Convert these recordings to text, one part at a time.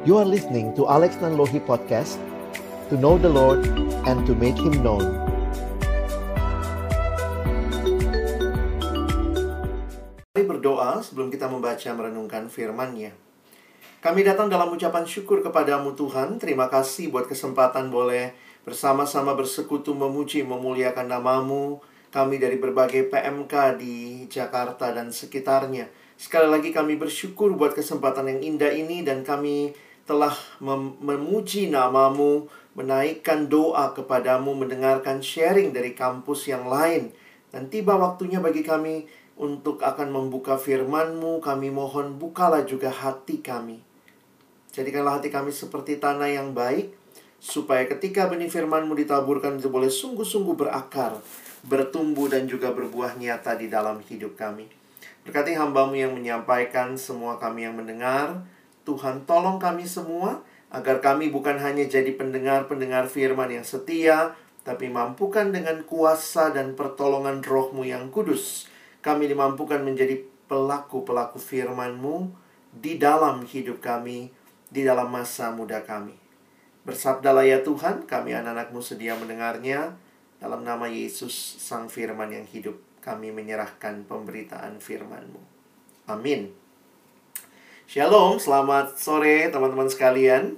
You are listening to Alex Nanlohi Podcast To know the Lord and to make Him known Mari berdoa sebelum kita membaca merenungkan firman-Nya. Kami datang dalam ucapan syukur kepadamu Tuhan. Terima kasih buat kesempatan boleh bersama-sama bersekutu memuji memuliakan namamu. Kami dari berbagai PMK di Jakarta dan sekitarnya. Sekali lagi kami bersyukur buat kesempatan yang indah ini dan kami telah mem memuji namamu, menaikkan doa kepadamu, mendengarkan sharing dari kampus yang lain. Dan tiba waktunya bagi kami untuk akan membuka firman-Mu, kami mohon bukalah juga hati kami. Jadikanlah hati kami seperti tanah yang baik, supaya ketika benih firman-Mu ditaburkan itu boleh sungguh-sungguh berakar, bertumbuh dan juga berbuah nyata di dalam hidup kami. Berkati hambamu yang menyampaikan, semua kami yang mendengar, Tuhan tolong kami semua agar kami bukan hanya jadi pendengar-pendengar firman yang setia, tapi mampukan dengan kuasa dan pertolongan rohmu yang kudus. Kami dimampukan menjadi pelaku-pelaku firman-Mu di dalam hidup kami, di dalam masa muda kami. Bersabdalah ya Tuhan, kami anak-anakmu sedia mendengarnya. Dalam nama Yesus, Sang Firman yang hidup, kami menyerahkan pemberitaan firman-Mu. Amin. Shalom, selamat sore teman-teman sekalian.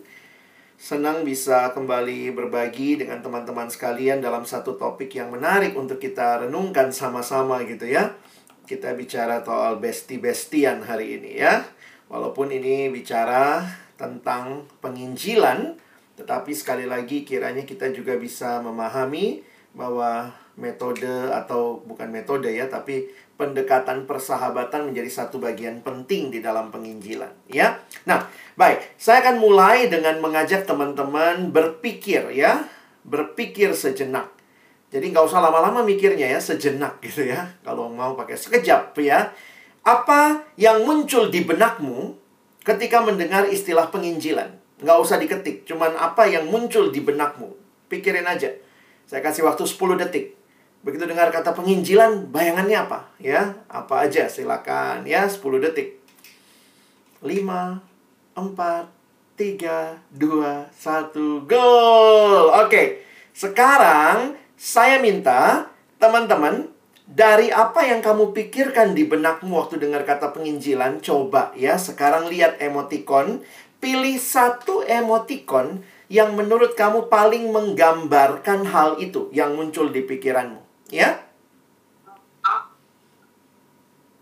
Senang bisa kembali berbagi dengan teman-teman sekalian dalam satu topik yang menarik untuk kita renungkan sama-sama gitu ya. Kita bicara soal besti-bestian hari ini ya. Walaupun ini bicara tentang penginjilan, tetapi sekali lagi kiranya kita juga bisa memahami bahwa metode atau bukan metode ya, tapi pendekatan persahabatan menjadi satu bagian penting di dalam penginjilan, ya. Nah, baik, saya akan mulai dengan mengajak teman-teman berpikir ya, berpikir sejenak. Jadi nggak usah lama-lama mikirnya ya, sejenak gitu ya. Kalau mau pakai sekejap ya. Apa yang muncul di benakmu ketika mendengar istilah penginjilan? Nggak usah diketik, cuman apa yang muncul di benakmu. Pikirin aja. Saya kasih waktu 10 detik. Begitu dengar kata penginjilan, bayangannya apa? Ya, apa aja silakan ya 10 detik. 5 4 3 2 1 gol. Oke. Sekarang saya minta teman-teman dari apa yang kamu pikirkan di benakmu waktu dengar kata penginjilan, coba ya sekarang lihat emoticon, pilih satu emoticon yang menurut kamu paling menggambarkan hal itu yang muncul di pikiranmu. Ya?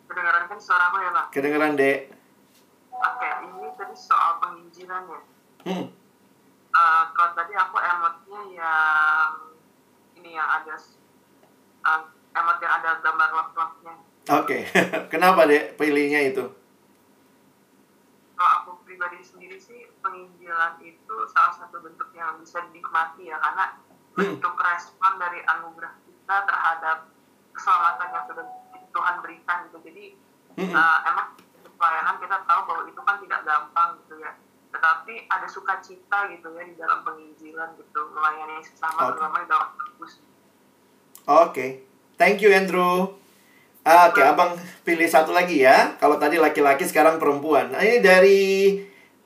Kedengaran kan suara ya, Pak? Kedengaran, Dek. Oke, ini tadi soal penginjilan ya. Hmm. Uh, kalau tadi aku emotnya yang ini yang ada uh, emot yang ada gambar love-love-nya. Oke, kenapa dek pilihnya itu? Kalau aku pribadi sendiri sih penginjilan itu salah satu bentuk yang bisa dinikmati ya karena Hmm. bentuk respon dari anugerah kita terhadap keselamatan yang sudah Tuhan berikan gitu. Jadi uh, emang pelayanan kita tahu bahwa itu kan tidak gampang gitu ya. Tetapi ada sukacita gitu ya di dalam penginjilan gitu melayani sesama Oke. terutama di dalam kampus. Oke, thank you Andrew. Ah, Oke, abang pilih satu lagi ya. Kalau tadi laki-laki, sekarang perempuan. Nah, ini dari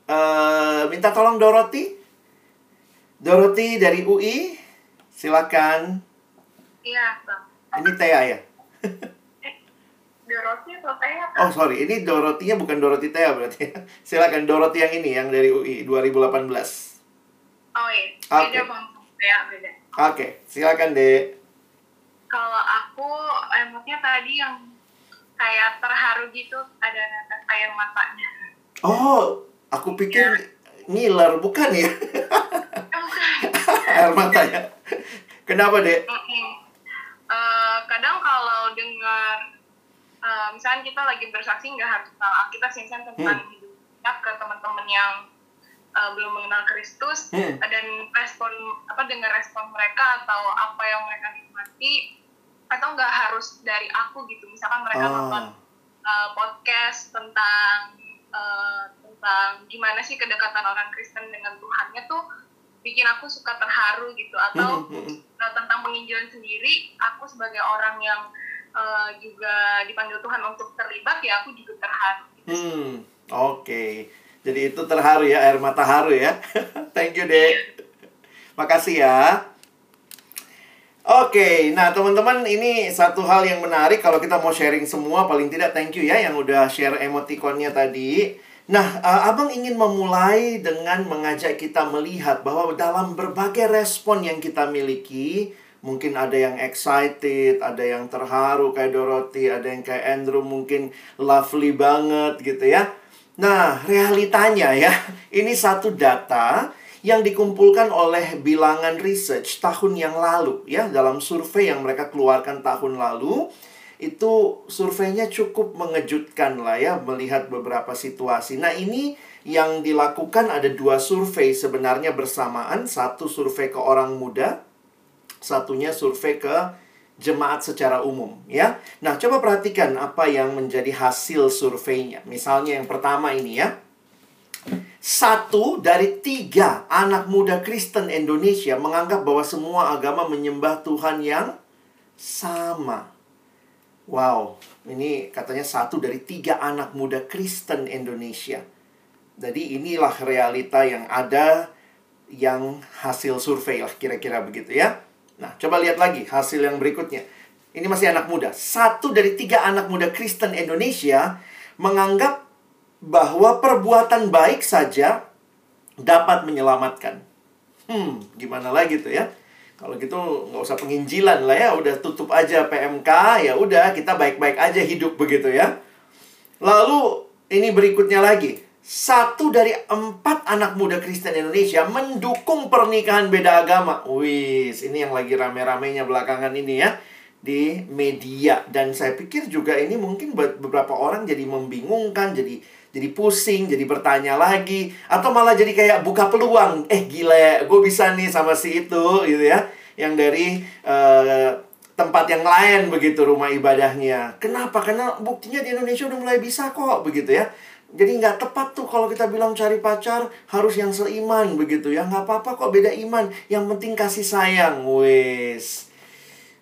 eh, minta tolong Dorothy. Dorothy dari UI, silakan. Iya, Bang. Ini Thea ya. Dorothy atau Taya? Oh sorry, ini Dorothy-nya bukan Dorothy Thea berarti. silakan Dorothy yang ini yang dari UI 2018. Oh iya, Oke. beda Bang. Taya, beda. Oke, silakan dek. Kalau aku emotnya tadi yang kayak terharu gitu, ada netes air matanya. Oh, aku pikir ngiler bukan ya? Eh, bukan. Air mata ya. Kenapa dek? Mm-mm. Eh, kadang kalau dengar, eh, misalnya kita lagi bersaksi nggak harus tentang Alkitab, sih, misalnya tentang Hmm. hidup kita ke teman-teman yang eh, belum mengenal Kristus, Hmm. dan respon apa dengar respon mereka atau apa yang mereka nikmati atau nggak harus dari aku gitu misalkan mereka nonton Ah, uh, podcast tentang uh, tentang gimana sih kedekatan orang Kristen dengan Tuhannya tuh bikin aku suka terharu gitu atau uh, tentang penginjilan sendiri aku sebagai orang yang uh, juga dipanggil Tuhan untuk terlibat ya aku juga terharu gitu. Hmm, oke. Jadi itu terharu ya, air mata haru ya. Thank you, Dek. Makasih ya. Oke, nah teman-teman ini satu hal yang menarik kalau kita mau sharing semua paling tidak thank you ya yang udah share emotikonnya tadi. Nah, uh, Abang ingin memulai dengan mengajak kita melihat bahwa dalam berbagai respon yang kita miliki, mungkin ada yang excited, ada yang terharu kayak Dorothy, ada yang kayak Andrew mungkin lovely banget gitu ya. Nah, realitanya ya, ini satu data yang dikumpulkan oleh bilangan research tahun yang lalu ya dalam survei yang mereka keluarkan tahun lalu itu surveinya cukup mengejutkan lah ya melihat beberapa situasi. Nah, ini yang dilakukan ada dua survei sebenarnya bersamaan, satu survei ke orang muda, satunya survei ke jemaat secara umum ya. Nah, coba perhatikan apa yang menjadi hasil surveinya. Misalnya yang pertama ini ya satu dari tiga anak muda Kristen Indonesia menganggap bahwa semua agama menyembah Tuhan yang sama. Wow, ini katanya satu dari tiga anak muda Kristen Indonesia. Jadi inilah realita yang ada yang hasil survei lah kira-kira begitu ya. Nah, coba lihat lagi hasil yang berikutnya. Ini masih anak muda. Satu dari tiga anak muda Kristen Indonesia menganggap bahwa perbuatan baik saja dapat menyelamatkan. Hmm, gimana lagi tuh ya? Kalau gitu nggak usah penginjilan lah ya, udah tutup aja PMK, ya udah kita baik-baik aja hidup begitu ya. Lalu ini berikutnya lagi, satu dari empat anak muda Kristen Indonesia mendukung pernikahan beda agama. Wih, ini yang lagi rame-ramenya belakangan ini ya di media dan saya pikir juga ini mungkin buat beberapa orang jadi membingungkan, jadi jadi pusing, jadi bertanya lagi, atau malah jadi kayak buka peluang. Eh gila, gue bisa nih sama si itu, gitu ya. Yang dari uh, tempat yang lain begitu rumah ibadahnya. Kenapa? Karena buktinya di Indonesia udah mulai bisa kok, begitu ya. Jadi nggak tepat tuh kalau kita bilang cari pacar harus yang seiman begitu ya. Nggak apa-apa kok beda iman. Yang penting kasih sayang. Wes.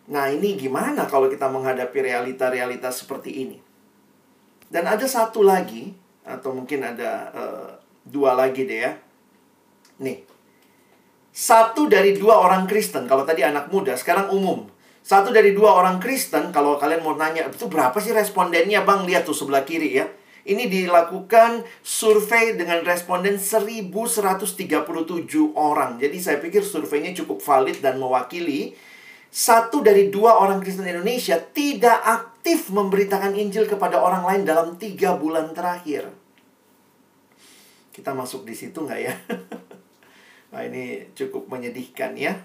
Nah ini gimana kalau kita menghadapi realita-realita seperti ini? Dan ada satu lagi atau mungkin ada uh, dua lagi deh ya. Nih. Satu dari dua orang Kristen, kalau tadi anak muda, sekarang umum. Satu dari dua orang Kristen, kalau kalian mau nanya, itu berapa sih respondennya bang? Lihat tuh sebelah kiri ya. Ini dilakukan survei dengan responden 1137 orang. Jadi saya pikir surveinya cukup valid dan mewakili. Satu dari dua orang Kristen Indonesia tidak aktif memberitakan Injil kepada orang lain dalam tiga bulan terakhir. Kita masuk di situ nggak ya? nah ini cukup menyedihkan ya.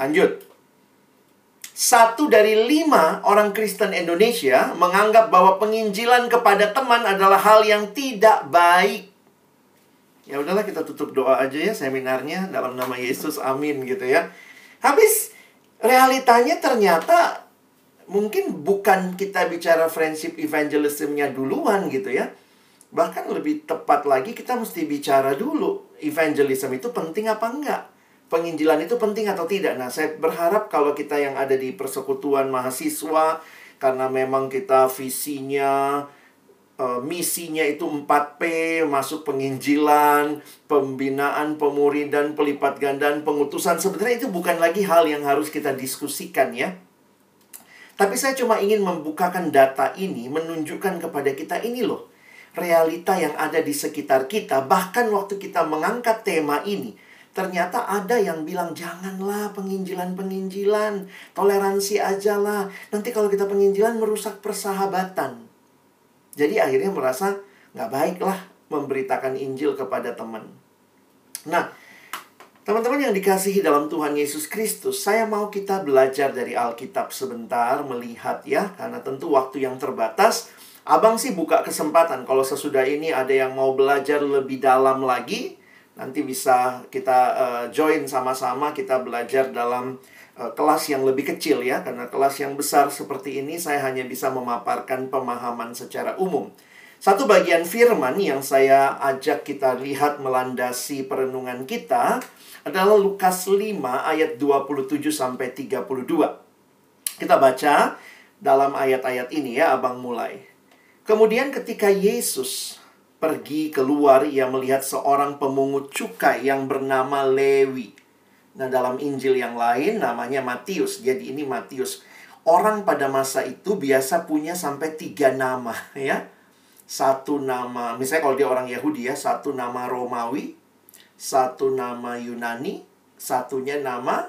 Lanjut. Satu dari lima orang Kristen Indonesia menganggap bahwa penginjilan kepada teman adalah hal yang tidak baik. Ya udahlah kita tutup doa aja ya seminarnya dalam nama Yesus. Amin gitu ya. Habis realitanya ternyata mungkin bukan kita bicara friendship evangelismnya duluan gitu ya. Bahkan lebih tepat lagi kita mesti bicara dulu evangelism itu penting apa enggak? Penginjilan itu penting atau tidak? Nah, saya berharap kalau kita yang ada di persekutuan mahasiswa karena memang kita visinya uh, misinya itu 4P, masuk penginjilan, pembinaan, pemuridan, pelipat gandaan, pengutusan. Sebenarnya itu bukan lagi hal yang harus kita diskusikan ya. Tapi saya cuma ingin membukakan data ini, menunjukkan kepada kita ini loh realita yang ada di sekitar kita. Bahkan waktu kita mengangkat tema ini, ternyata ada yang bilang janganlah penginjilan-penginjilan, toleransi aja lah. Nanti kalau kita penginjilan merusak persahabatan. Jadi akhirnya merasa nggak baik lah memberitakan Injil kepada teman. Nah, teman-teman yang dikasihi dalam Tuhan Yesus Kristus, saya mau kita belajar dari Alkitab sebentar, melihat ya, karena tentu waktu yang terbatas. Abang sih buka kesempatan kalau sesudah ini ada yang mau belajar lebih dalam lagi, nanti bisa kita uh, join sama-sama kita belajar dalam uh, kelas yang lebih kecil ya, karena kelas yang besar seperti ini saya hanya bisa memaparkan pemahaman secara umum. Satu bagian firman yang saya ajak kita lihat melandasi perenungan kita adalah Lukas 5 ayat 27 sampai 32. Kita baca dalam ayat-ayat ini ya, Abang mulai. Kemudian ketika Yesus pergi keluar ia melihat seorang pemungut cukai yang bernama Lewi. Nah, dalam Injil yang lain namanya Matius. Jadi ini Matius. Orang pada masa itu biasa punya sampai tiga nama ya. Satu nama, misalnya kalau dia orang Yahudi ya, satu nama Romawi, satu nama Yunani, satunya nama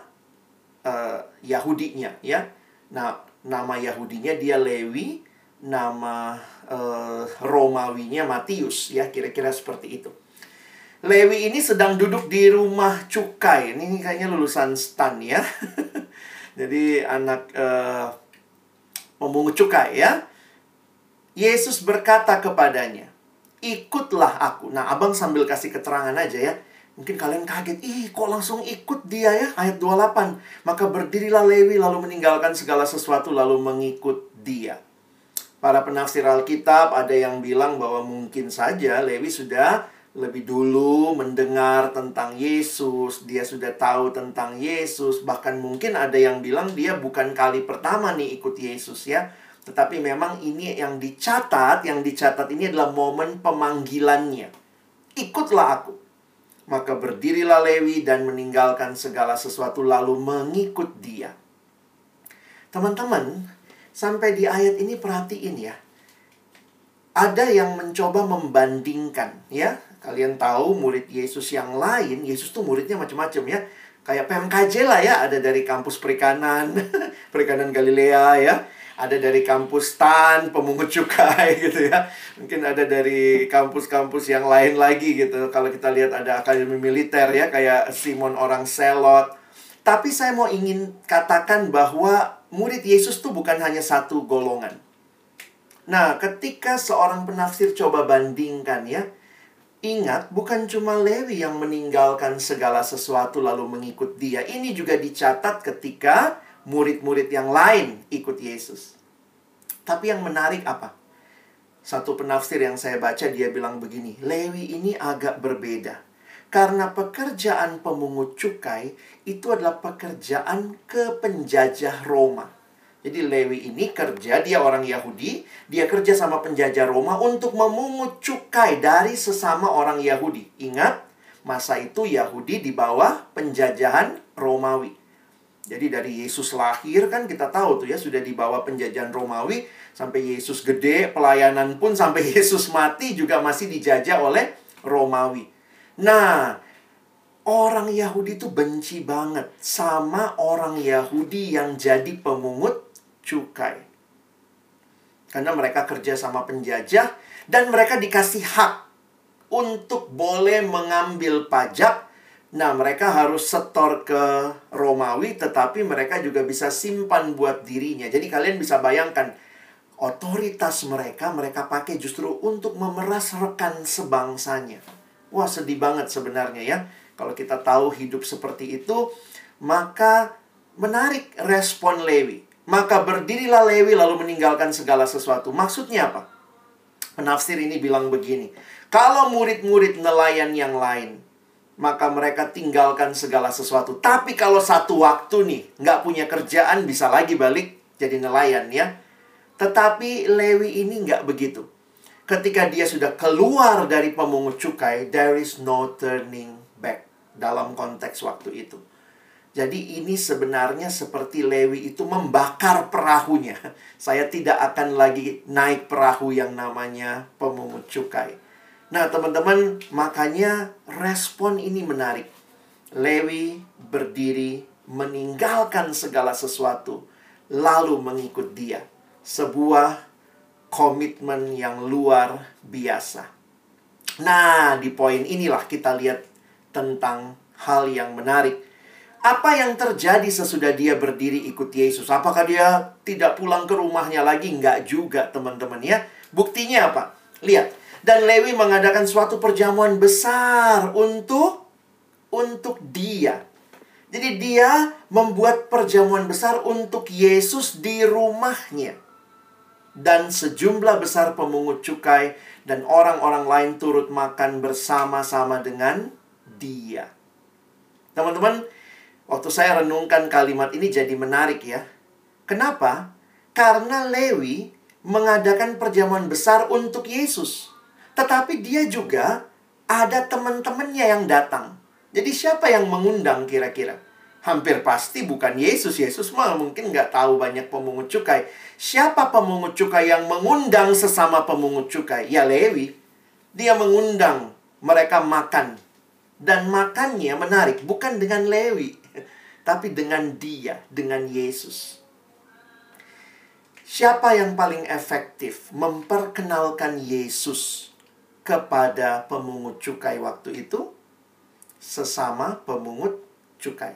uh, Yahudinya ya. Nah, nama Yahudinya dia Lewi, nama uh, Romawinya Matius ya, kira-kira seperti itu. Lewi ini sedang duduk di rumah cukai. Ini kayaknya lulusan stan ya. Jadi anak uh, pemungut cukai ya. Yesus berkata kepadanya, "Ikutlah aku." Nah, Abang sambil kasih keterangan aja ya. Mungkin kalian kaget, ih kok langsung ikut dia ya? Ayat 28. Maka berdirilah Lewi lalu meninggalkan segala sesuatu lalu mengikut dia. Para penafsir Alkitab ada yang bilang bahwa mungkin saja Lewi sudah lebih dulu mendengar tentang Yesus, dia sudah tahu tentang Yesus, bahkan mungkin ada yang bilang dia bukan kali pertama nih ikut Yesus ya. Tetapi memang ini yang dicatat, yang dicatat ini adalah momen pemanggilannya. Ikutlah aku. Maka berdirilah Lewi dan meninggalkan segala sesuatu lalu mengikut dia. Teman-teman, sampai di ayat ini perhatiin ya. Ada yang mencoba membandingkan ya. Kalian tahu murid Yesus yang lain, Yesus tuh muridnya macam-macam ya. Kayak PMKJ lah ya, ada dari kampus perikanan, perikanan Galilea ya ada dari kampus TAN, pemungut cukai gitu ya. Mungkin ada dari kampus-kampus yang lain lagi gitu. Kalau kita lihat ada akademi militer ya, kayak Simon orang Selot. Tapi saya mau ingin katakan bahwa murid Yesus tuh bukan hanya satu golongan. Nah, ketika seorang penafsir coba bandingkan ya, Ingat, bukan cuma Lewi yang meninggalkan segala sesuatu lalu mengikut dia. Ini juga dicatat ketika murid-murid yang lain ikut Yesus. Tapi yang menarik apa? Satu penafsir yang saya baca dia bilang begini, Lewi ini agak berbeda. Karena pekerjaan pemungut cukai itu adalah pekerjaan ke penjajah Roma. Jadi Lewi ini kerja, dia orang Yahudi, dia kerja sama penjajah Roma untuk memungut cukai dari sesama orang Yahudi. Ingat, masa itu Yahudi di bawah penjajahan Romawi. Jadi dari Yesus lahir kan kita tahu tuh ya sudah dibawa penjajahan Romawi sampai Yesus gede, pelayanan pun sampai Yesus mati juga masih dijajah oleh Romawi. Nah, orang Yahudi itu benci banget sama orang Yahudi yang jadi pemungut cukai. Karena mereka kerja sama penjajah dan mereka dikasih hak untuk boleh mengambil pajak Nah, mereka harus setor ke Romawi, tetapi mereka juga bisa simpan buat dirinya. Jadi kalian bisa bayangkan, otoritas mereka, mereka pakai justru untuk memeras rekan sebangsanya. Wah, sedih banget sebenarnya ya. Kalau kita tahu hidup seperti itu, maka menarik respon Lewi. Maka berdirilah Lewi lalu meninggalkan segala sesuatu. Maksudnya apa? Penafsir ini bilang begini. Kalau murid-murid nelayan yang lain maka mereka tinggalkan segala sesuatu. Tapi kalau satu waktu nih, nggak punya kerjaan, bisa lagi balik jadi nelayan ya. Tetapi Lewi ini nggak begitu. Ketika dia sudah keluar dari pemungut cukai, there is no turning back dalam konteks waktu itu. Jadi ini sebenarnya seperti Lewi itu membakar perahunya. Saya tidak akan lagi naik perahu yang namanya pemungut cukai Nah, teman-teman, makanya respon ini menarik. Lewi berdiri meninggalkan segala sesuatu lalu mengikut dia. Sebuah komitmen yang luar biasa. Nah, di poin inilah kita lihat tentang hal yang menarik. Apa yang terjadi sesudah dia berdiri ikut Yesus? Apakah dia tidak pulang ke rumahnya lagi? Enggak juga, teman-teman ya. Buktinya apa? Lihat, dan Lewi mengadakan suatu perjamuan besar untuk untuk dia. Jadi dia membuat perjamuan besar untuk Yesus di rumahnya. Dan sejumlah besar pemungut cukai dan orang-orang lain turut makan bersama-sama dengan dia. Teman-teman, waktu saya renungkan kalimat ini jadi menarik ya. Kenapa? Karena Lewi mengadakan perjamuan besar untuk Yesus. Tetapi dia juga ada teman-temannya yang datang. Jadi siapa yang mengundang kira-kira? Hampir pasti bukan Yesus. Yesus mah mungkin nggak tahu banyak pemungut cukai. Siapa pemungut cukai yang mengundang sesama pemungut cukai? Ya Lewi. Dia mengundang mereka makan. Dan makannya menarik. Bukan dengan Lewi. Tapi dengan dia. Dengan Yesus. Siapa yang paling efektif memperkenalkan Yesus kepada pemungut cukai waktu itu? Sesama pemungut cukai.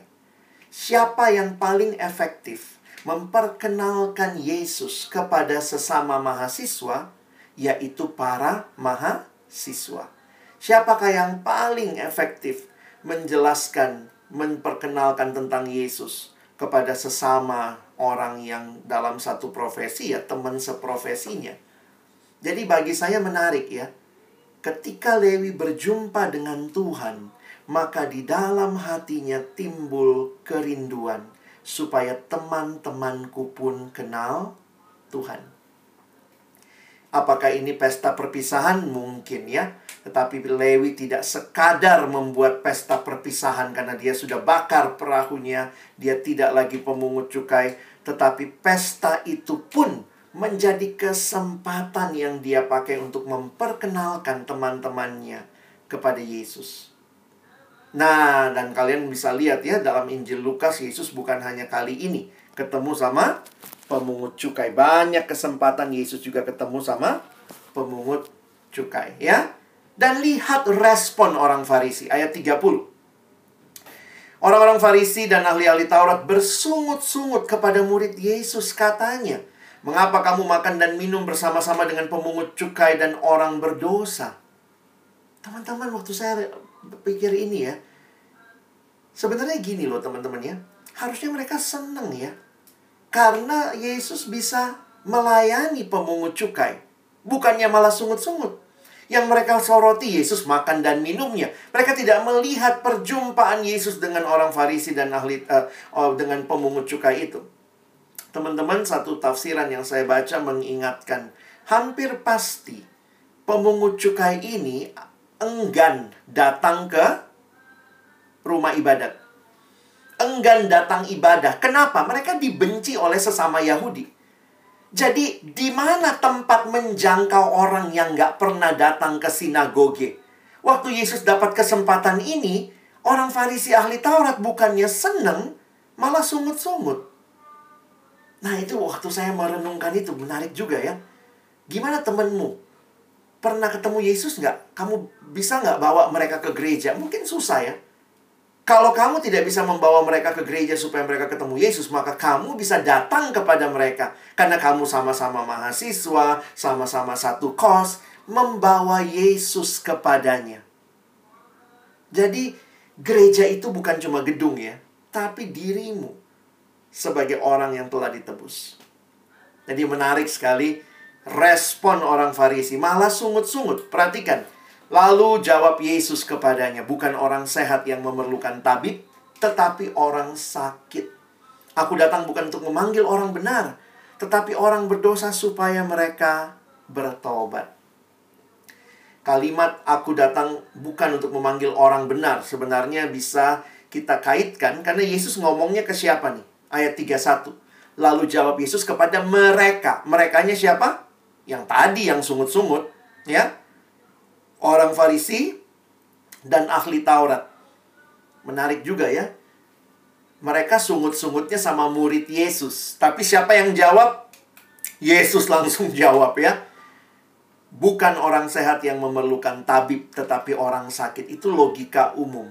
Siapa yang paling efektif memperkenalkan Yesus kepada sesama mahasiswa, yaitu para mahasiswa. Siapakah yang paling efektif menjelaskan, memperkenalkan tentang Yesus kepada sesama orang yang dalam satu profesi, ya teman seprofesinya. Jadi bagi saya menarik ya, ketika Lewi berjumpa dengan Tuhan, maka di dalam hatinya timbul kerinduan supaya teman-temanku pun kenal Tuhan. Apakah ini pesta perpisahan? Mungkin ya. Tetapi Lewi tidak sekadar membuat pesta perpisahan karena dia sudah bakar perahunya, dia tidak lagi pemungut cukai, tetapi pesta itu pun menjadi kesempatan yang dia pakai untuk memperkenalkan teman-temannya kepada Yesus. Nah, dan kalian bisa lihat ya dalam Injil Lukas Yesus bukan hanya kali ini ketemu sama pemungut cukai. Banyak kesempatan Yesus juga ketemu sama pemungut cukai ya. Dan lihat respon orang Farisi ayat 30. Orang-orang Farisi dan ahli-ahli Taurat bersungut-sungut kepada murid Yesus katanya, "Mengapa kamu makan dan minum bersama-sama dengan pemungut cukai dan orang berdosa?" Teman-teman, waktu saya pikir ini ya. Sebenarnya gini loh teman-teman ya. Harusnya mereka senang ya. Karena Yesus bisa melayani pemungut cukai. Bukannya malah sungut-sungut. Yang mereka soroti Yesus makan dan minumnya. Mereka tidak melihat perjumpaan Yesus dengan orang Farisi dan ahli uh, dengan pemungut cukai itu. Teman-teman, satu tafsiran yang saya baca mengingatkan hampir pasti pemungut cukai ini enggan datang ke rumah ibadat. Enggan datang ibadah. Kenapa? Mereka dibenci oleh sesama Yahudi. Jadi, di mana tempat menjangkau orang yang nggak pernah datang ke sinagoge? Waktu Yesus dapat kesempatan ini, orang Farisi ahli Taurat bukannya seneng, malah sungut-sungut. Nah, itu waktu saya merenungkan itu, menarik juga ya. Gimana temenmu? Pernah ketemu Yesus nggak? Kamu bisa nggak bawa mereka ke gereja? Mungkin susah ya. Kalau kamu tidak bisa membawa mereka ke gereja supaya mereka ketemu Yesus, maka kamu bisa datang kepada mereka. Karena kamu sama-sama mahasiswa, sama-sama satu kos, membawa Yesus kepadanya. Jadi, gereja itu bukan cuma gedung ya, tapi dirimu sebagai orang yang telah ditebus. Jadi menarik sekali respon orang Farisi malah sungut-sungut. Perhatikan. Lalu jawab Yesus kepadanya, bukan orang sehat yang memerlukan tabib, tetapi orang sakit. Aku datang bukan untuk memanggil orang benar, tetapi orang berdosa supaya mereka bertobat. Kalimat aku datang bukan untuk memanggil orang benar sebenarnya bisa kita kaitkan karena Yesus ngomongnya ke siapa nih? Ayat 31. Lalu jawab Yesus kepada mereka. Merekanya siapa? yang tadi yang sungut-sungut, ya. Orang Farisi dan ahli Taurat. Menarik juga ya. Mereka sungut-sungutnya sama murid Yesus. Tapi siapa yang jawab? Yesus langsung jawab ya. Bukan orang sehat yang memerlukan tabib, tetapi orang sakit. Itu logika umum.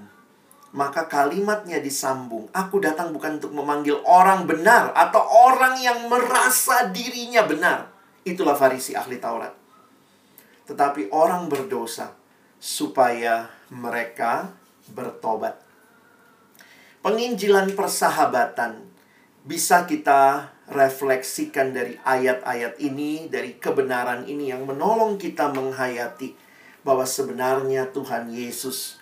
Maka kalimatnya disambung. Aku datang bukan untuk memanggil orang benar atau orang yang merasa dirinya benar Itulah Farisi ahli Taurat. Tetapi orang berdosa supaya mereka bertobat. Penginjilan persahabatan bisa kita refleksikan dari ayat-ayat ini, dari kebenaran ini yang menolong kita menghayati bahwa sebenarnya Tuhan Yesus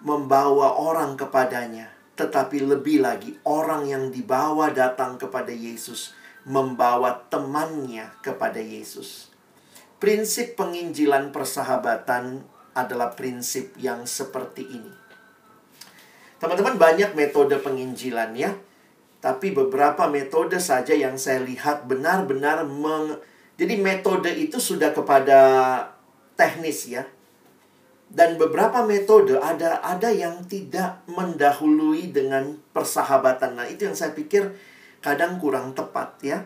membawa orang kepadanya, tetapi lebih lagi orang yang dibawa datang kepada Yesus membawa temannya kepada Yesus. prinsip penginjilan persahabatan adalah prinsip yang seperti ini. Teman-teman banyak metode penginjilan ya. Tapi beberapa metode saja yang saya lihat benar-benar meng... Jadi metode itu sudah kepada teknis ya. Dan beberapa metode ada ada yang tidak mendahului dengan persahabatan. Nah, itu yang saya pikir kadang kurang tepat ya.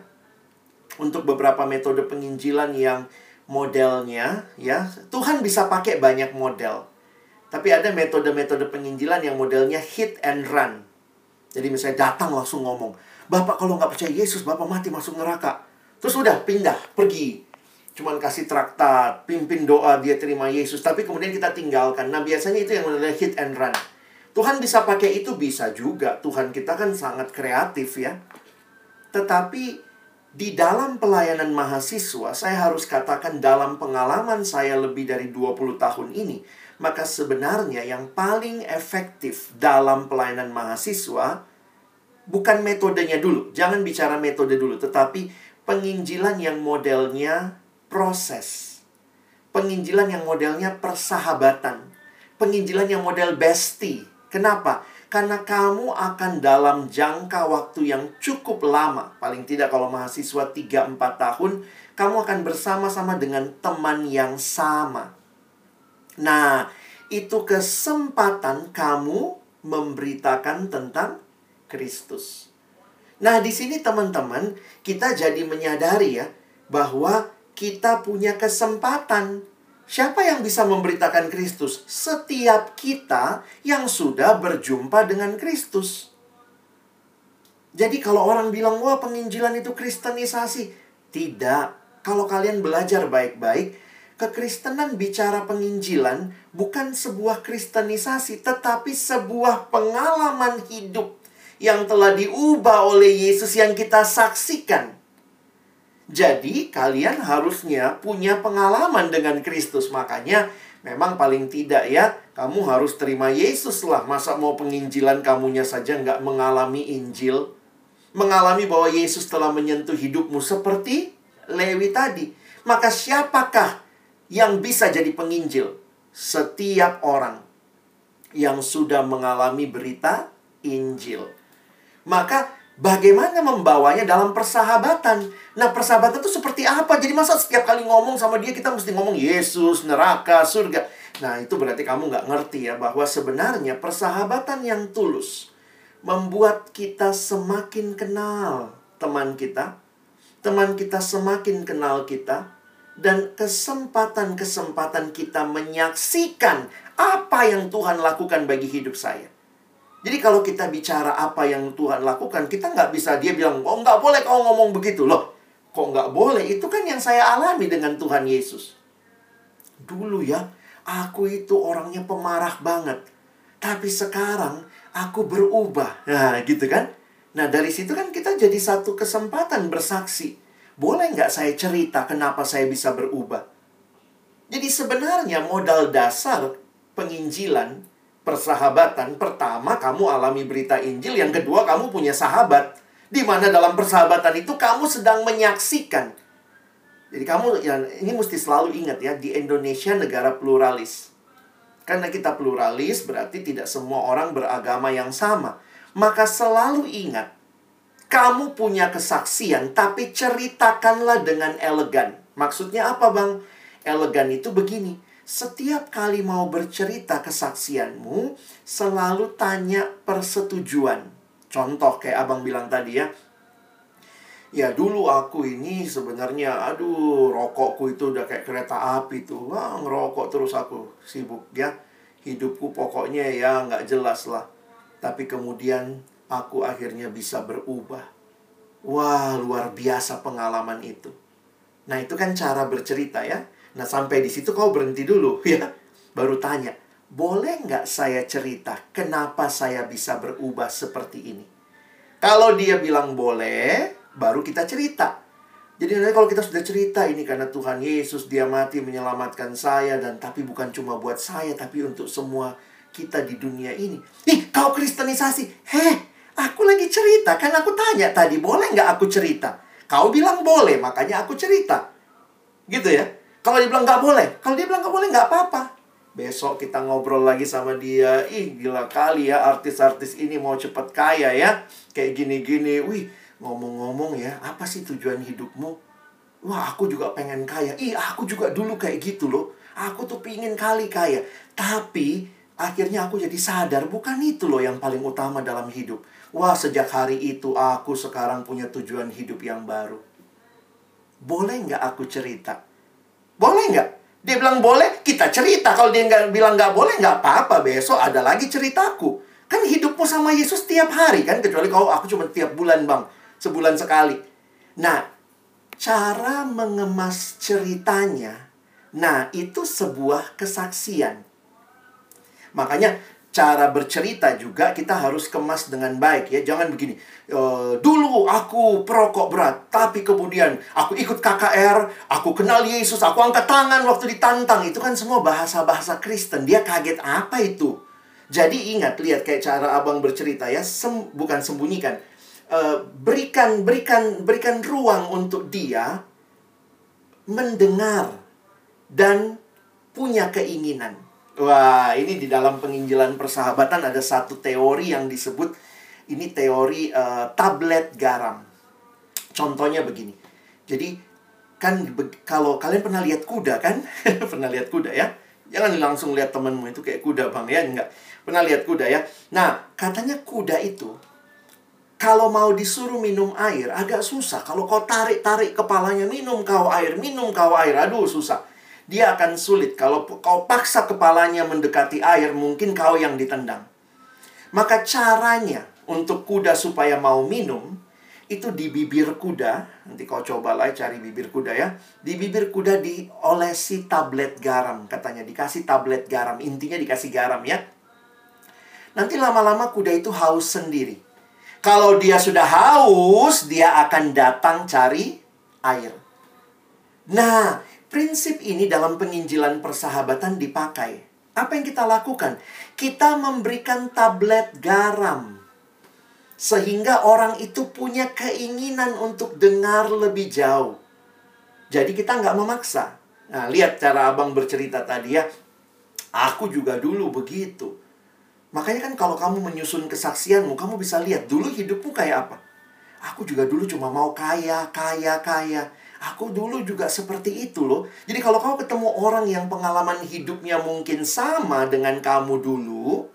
Untuk beberapa metode penginjilan yang modelnya ya, Tuhan bisa pakai banyak model. Tapi ada metode-metode penginjilan yang modelnya hit and run. Jadi misalnya datang langsung ngomong, Bapak kalau nggak percaya Yesus, Bapak mati masuk neraka. Terus udah pindah, pergi. Cuman kasih traktat, pimpin doa, dia terima Yesus. Tapi kemudian kita tinggalkan. Nah biasanya itu yang modelnya hit and run. Tuhan bisa pakai itu, bisa juga. Tuhan kita kan sangat kreatif ya. Tetapi di dalam pelayanan mahasiswa, saya harus katakan dalam pengalaman saya lebih dari 20 tahun ini, maka sebenarnya yang paling efektif dalam pelayanan mahasiswa bukan metodenya dulu. Jangan bicara metode dulu, tetapi penginjilan yang modelnya proses. Penginjilan yang modelnya persahabatan. Penginjilan yang model bestie. Kenapa? Karena kamu akan dalam jangka waktu yang cukup lama, paling tidak kalau mahasiswa 3-4 tahun, kamu akan bersama-sama dengan teman yang sama. Nah, itu kesempatan kamu memberitakan tentang Kristus. Nah, di sini teman-teman, kita jadi menyadari ya bahwa kita punya kesempatan. Siapa yang bisa memberitakan Kristus? Setiap kita yang sudah berjumpa dengan Kristus. Jadi kalau orang bilang, wah penginjilan itu kristenisasi. Tidak. Kalau kalian belajar baik-baik, Kekristenan bicara penginjilan bukan sebuah kristenisasi, tetapi sebuah pengalaman hidup yang telah diubah oleh Yesus yang kita saksikan. Jadi, kalian harusnya punya pengalaman dengan Kristus. Makanya, memang paling tidak ya, kamu harus terima Yesus lah. Masa mau penginjilan kamunya saja nggak mengalami Injil? Mengalami bahwa Yesus telah menyentuh hidupmu seperti Lewi tadi. Maka siapakah yang bisa jadi penginjil setiap orang yang sudah mengalami berita Injil. Maka bagaimana membawanya dalam persahabatan? Nah, persahabatan itu seperti apa? Jadi masa setiap kali ngomong sama dia kita mesti ngomong Yesus, neraka, surga. Nah, itu berarti kamu nggak ngerti ya bahwa sebenarnya persahabatan yang tulus membuat kita semakin kenal teman kita. Teman kita semakin kenal kita dan kesempatan-kesempatan kita menyaksikan apa yang Tuhan lakukan bagi hidup saya. Jadi kalau kita bicara apa yang Tuhan lakukan, kita nggak bisa dia bilang, oh nggak boleh kau ngomong begitu loh. Kok nggak boleh? Itu kan yang saya alami dengan Tuhan Yesus. Dulu ya, aku itu orangnya pemarah banget. Tapi sekarang aku berubah. Nah gitu kan. Nah dari situ kan kita jadi satu kesempatan bersaksi boleh nggak saya cerita kenapa saya bisa berubah? Jadi sebenarnya modal dasar penginjilan, persahabatan, pertama kamu alami berita Injil, yang kedua kamu punya sahabat. Di mana dalam persahabatan itu kamu sedang menyaksikan. Jadi kamu ya ini mesti selalu ingat ya, di Indonesia negara pluralis. Karena kita pluralis berarti tidak semua orang beragama yang sama. Maka selalu ingat kamu punya kesaksian, tapi ceritakanlah dengan elegan. Maksudnya apa, Bang? Elegan itu begini. Setiap kali mau bercerita kesaksianmu, selalu tanya persetujuan. Contoh kayak Abang bilang tadi ya. Ya dulu aku ini sebenarnya aduh rokokku itu udah kayak kereta api tuh. Wah, ngerokok terus aku sibuk ya. Hidupku pokoknya ya nggak jelas lah. Tapi kemudian aku akhirnya bisa berubah. Wah, luar biasa pengalaman itu. Nah, itu kan cara bercerita ya. Nah, sampai di situ kau berhenti dulu ya. Baru tanya, boleh nggak saya cerita kenapa saya bisa berubah seperti ini? Kalau dia bilang boleh, baru kita cerita. Jadi nanti kalau kita sudah cerita ini karena Tuhan Yesus dia mati menyelamatkan saya dan tapi bukan cuma buat saya tapi untuk semua kita di dunia ini. Ih, kau kristenisasi. Heh, Aku lagi cerita, kan aku tanya tadi, boleh nggak aku cerita? Kau bilang boleh, makanya aku cerita. Gitu ya. Kalau dia bilang nggak boleh, kalau dia bilang nggak boleh nggak apa-apa. Besok kita ngobrol lagi sama dia. Ih, gila kali ya artis-artis ini mau cepet kaya ya. Kayak gini-gini. Wih, ngomong-ngomong ya, apa sih tujuan hidupmu? Wah, aku juga pengen kaya. Ih, aku juga dulu kayak gitu loh. Aku tuh pingin kali kaya. Tapi, akhirnya aku jadi sadar bukan itu loh yang paling utama dalam hidup. Wah, sejak hari itu aku sekarang punya tujuan hidup yang baru. Boleh nggak aku cerita? Boleh nggak? Dia bilang boleh, kita cerita. Kalau dia nggak bilang nggak boleh, nggak apa-apa. Besok ada lagi ceritaku. Kan hidupmu sama Yesus tiap hari kan? Kecuali kalau aku cuma tiap bulan bang. Sebulan sekali. Nah, cara mengemas ceritanya, nah itu sebuah kesaksian. Makanya cara bercerita juga kita harus kemas dengan baik ya. Jangan begini. E, dulu aku perokok berat, tapi kemudian aku ikut KKR, aku kenal Yesus, aku angkat tangan waktu ditantang. Itu kan semua bahasa-bahasa Kristen. Dia kaget apa itu? Jadi ingat lihat kayak cara abang bercerita ya, sem bukan sembunyikan. E, berikan berikan berikan ruang untuk dia mendengar dan punya keinginan. Wah, ini di dalam penginjilan persahabatan ada satu teori yang disebut ini teori uh, tablet garam. Contohnya begini. Jadi kan kalau kalian pernah lihat kuda kan? pernah lihat kuda ya? Jangan langsung lihat temanmu itu kayak kuda bang ya, enggak. Pernah lihat kuda ya? Nah, katanya kuda itu kalau mau disuruh minum air agak susah. Kalau kau tarik-tarik kepalanya minum kau air, minum kau air, aduh susah dia akan sulit. Kalau kau paksa kepalanya mendekati air, mungkin kau yang ditendang. Maka caranya untuk kuda supaya mau minum, itu di bibir kuda. Nanti kau cobalah cari bibir kuda ya. Di bibir kuda diolesi tablet garam. Katanya dikasih tablet garam. Intinya dikasih garam ya. Nanti lama-lama kuda itu haus sendiri. Kalau dia sudah haus, dia akan datang cari air. Nah, Prinsip ini dalam penginjilan persahabatan dipakai. Apa yang kita lakukan? Kita memberikan tablet garam. Sehingga orang itu punya keinginan untuk dengar lebih jauh. Jadi kita nggak memaksa. Nah, lihat cara abang bercerita tadi ya. Aku juga dulu begitu. Makanya kan kalau kamu menyusun kesaksianmu, kamu bisa lihat dulu hidupmu kayak apa. Aku juga dulu cuma mau kaya, kaya, kaya. Aku dulu juga seperti itu loh. Jadi kalau kamu ketemu orang yang pengalaman hidupnya mungkin sama dengan kamu dulu,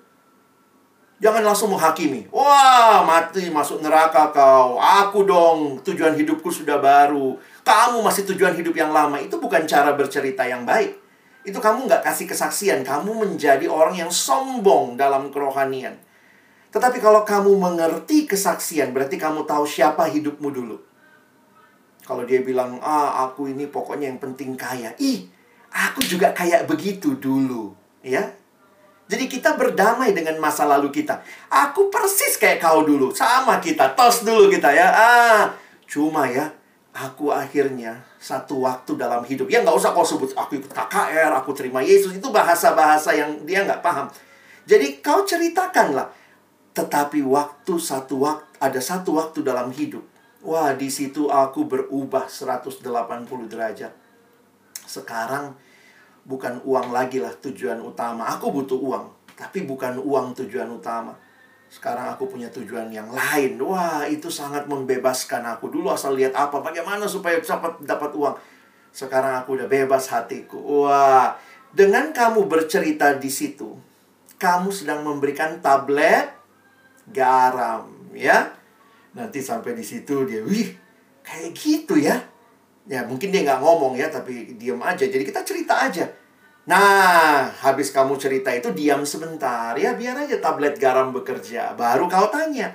jangan langsung menghakimi. Wah, mati masuk neraka kau. Aku dong, tujuan hidupku sudah baru. Kamu masih tujuan hidup yang lama. Itu bukan cara bercerita yang baik. Itu kamu nggak kasih kesaksian. Kamu menjadi orang yang sombong dalam kerohanian. Tetapi kalau kamu mengerti kesaksian, berarti kamu tahu siapa hidupmu dulu. Kalau dia bilang, ah aku ini pokoknya yang penting kaya. Ih, aku juga kayak begitu dulu. Ya, jadi kita berdamai dengan masa lalu kita. Aku persis kayak kau dulu. Sama kita. Tos dulu kita ya. Ah, cuma ya. Aku akhirnya satu waktu dalam hidup. Ya nggak usah kau sebut. Aku ikut KKR. Aku terima Yesus. Itu bahasa-bahasa yang dia nggak paham. Jadi kau ceritakanlah. Tetapi waktu satu waktu. Ada satu waktu dalam hidup. Wah, di situ aku berubah 180 derajat. Sekarang bukan uang lagi lah tujuan utama. Aku butuh uang, tapi bukan uang tujuan utama. Sekarang aku punya tujuan yang lain. Wah, itu sangat membebaskan aku. Dulu asal lihat apa, bagaimana supaya dapat dapat uang. Sekarang aku udah bebas hatiku. Wah, dengan kamu bercerita di situ, kamu sedang memberikan tablet garam, ya nanti sampai di situ dia wih kayak gitu ya. Ya mungkin dia nggak ngomong ya tapi diam aja. Jadi kita cerita aja. Nah habis kamu cerita itu diam sebentar ya biar aja tablet garam bekerja. Baru kau tanya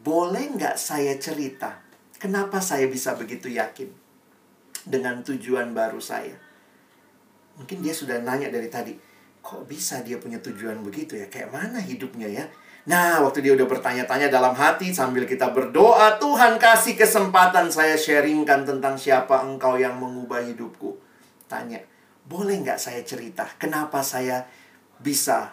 boleh nggak saya cerita? Kenapa saya bisa begitu yakin dengan tujuan baru saya? Mungkin dia sudah nanya dari tadi kok bisa dia punya tujuan begitu ya? Kayak mana hidupnya ya Nah, waktu dia udah bertanya-tanya dalam hati sambil kita berdoa, Tuhan kasih kesempatan saya sharingkan tentang siapa engkau yang mengubah hidupku. Tanya, boleh nggak saya cerita kenapa saya bisa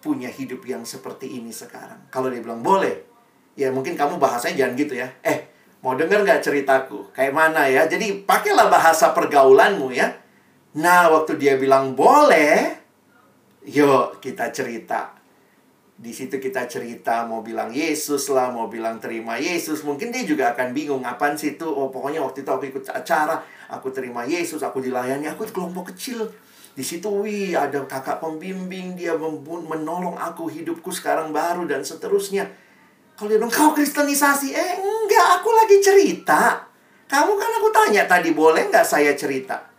punya hidup yang seperti ini sekarang? Kalau dia bilang boleh, ya mungkin kamu bahasanya jangan gitu ya. Eh, mau denger nggak ceritaku? Kayak mana ya? Jadi pakailah bahasa pergaulanmu ya. Nah, waktu dia bilang boleh, yuk kita cerita. Di situ kita cerita mau bilang Yesus lah, mau bilang terima Yesus. Mungkin dia juga akan bingung, apaan sih itu? Oh, pokoknya waktu itu aku ikut acara, aku terima Yesus, aku dilayani, aku di kelompok kecil. Di situ, wih, ada kakak pembimbing, dia menolong aku, hidupku sekarang baru, dan seterusnya. Kalau dia bilang, kau kristenisasi? Eh, enggak, aku lagi cerita. Kamu kan aku tanya tadi, boleh nggak saya cerita?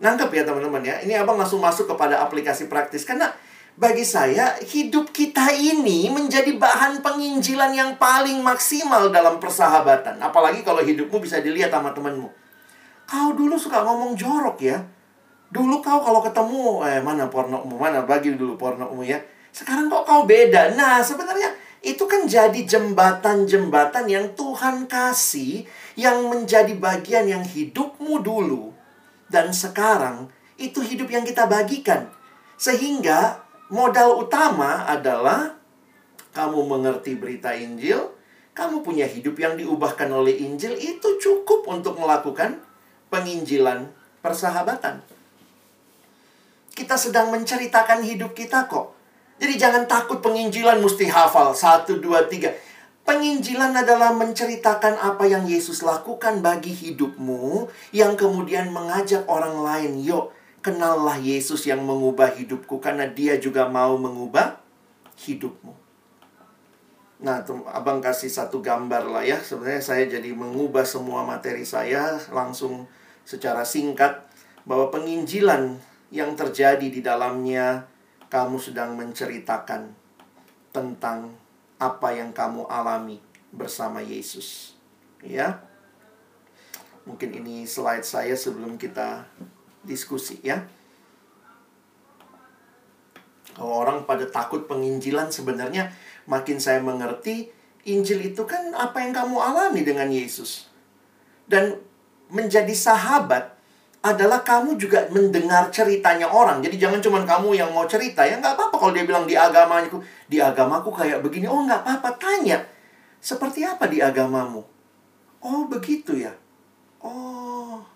Nangkep ya teman-teman ya. Ini abang langsung masuk kepada aplikasi praktis. Karena bagi saya, hidup kita ini menjadi bahan penginjilan yang paling maksimal dalam persahabatan. Apalagi kalau hidupmu bisa dilihat sama temanmu. Kau dulu suka ngomong jorok ya. Dulu kau kalau ketemu, eh mana pornomu, mana bagi dulu pornomu ya. Sekarang kok kau beda. Nah sebenarnya itu kan jadi jembatan-jembatan yang Tuhan kasih yang menjadi bagian yang hidupmu dulu. Dan sekarang itu hidup yang kita bagikan. Sehingga modal utama adalah kamu mengerti berita Injil, kamu punya hidup yang diubahkan oleh Injil, itu cukup untuk melakukan penginjilan persahabatan. Kita sedang menceritakan hidup kita kok. Jadi jangan takut penginjilan mesti hafal. Satu, dua, tiga. Penginjilan adalah menceritakan apa yang Yesus lakukan bagi hidupmu, yang kemudian mengajak orang lain, yuk Kenallah Yesus yang mengubah hidupku karena dia juga mau mengubah hidupmu. Nah, abang kasih satu gambar lah ya. Sebenarnya saya jadi mengubah semua materi saya langsung secara singkat bahwa penginjilan yang terjadi di dalamnya kamu sedang menceritakan tentang apa yang kamu alami bersama Yesus. Ya. Mungkin ini slide saya sebelum kita diskusi ya. Kalau orang pada takut penginjilan sebenarnya makin saya mengerti Injil itu kan apa yang kamu alami dengan Yesus. Dan menjadi sahabat adalah kamu juga mendengar ceritanya orang. Jadi jangan cuma kamu yang mau cerita. Ya nggak apa-apa kalau dia bilang di agamaku. Di agamaku kayak begini. Oh nggak apa-apa. Tanya. Seperti apa di agamamu? Oh begitu ya. Oh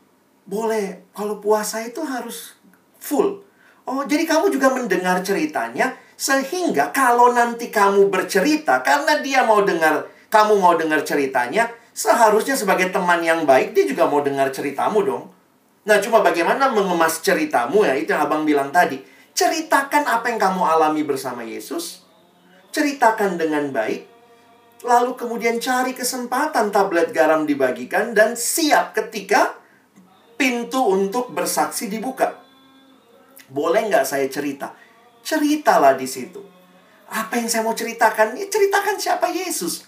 boleh kalau puasa itu harus full. Oh, jadi kamu juga mendengar ceritanya sehingga kalau nanti kamu bercerita karena dia mau dengar kamu mau dengar ceritanya, seharusnya sebagai teman yang baik dia juga mau dengar ceritamu dong. Nah, cuma bagaimana mengemas ceritamu ya, itu yang Abang bilang tadi. Ceritakan apa yang kamu alami bersama Yesus. Ceritakan dengan baik. Lalu kemudian cari kesempatan tablet garam dibagikan dan siap ketika pintu untuk bersaksi dibuka. Boleh nggak saya cerita? Ceritalah di situ. Apa yang saya mau ceritakan? Ya, ceritakan siapa Yesus.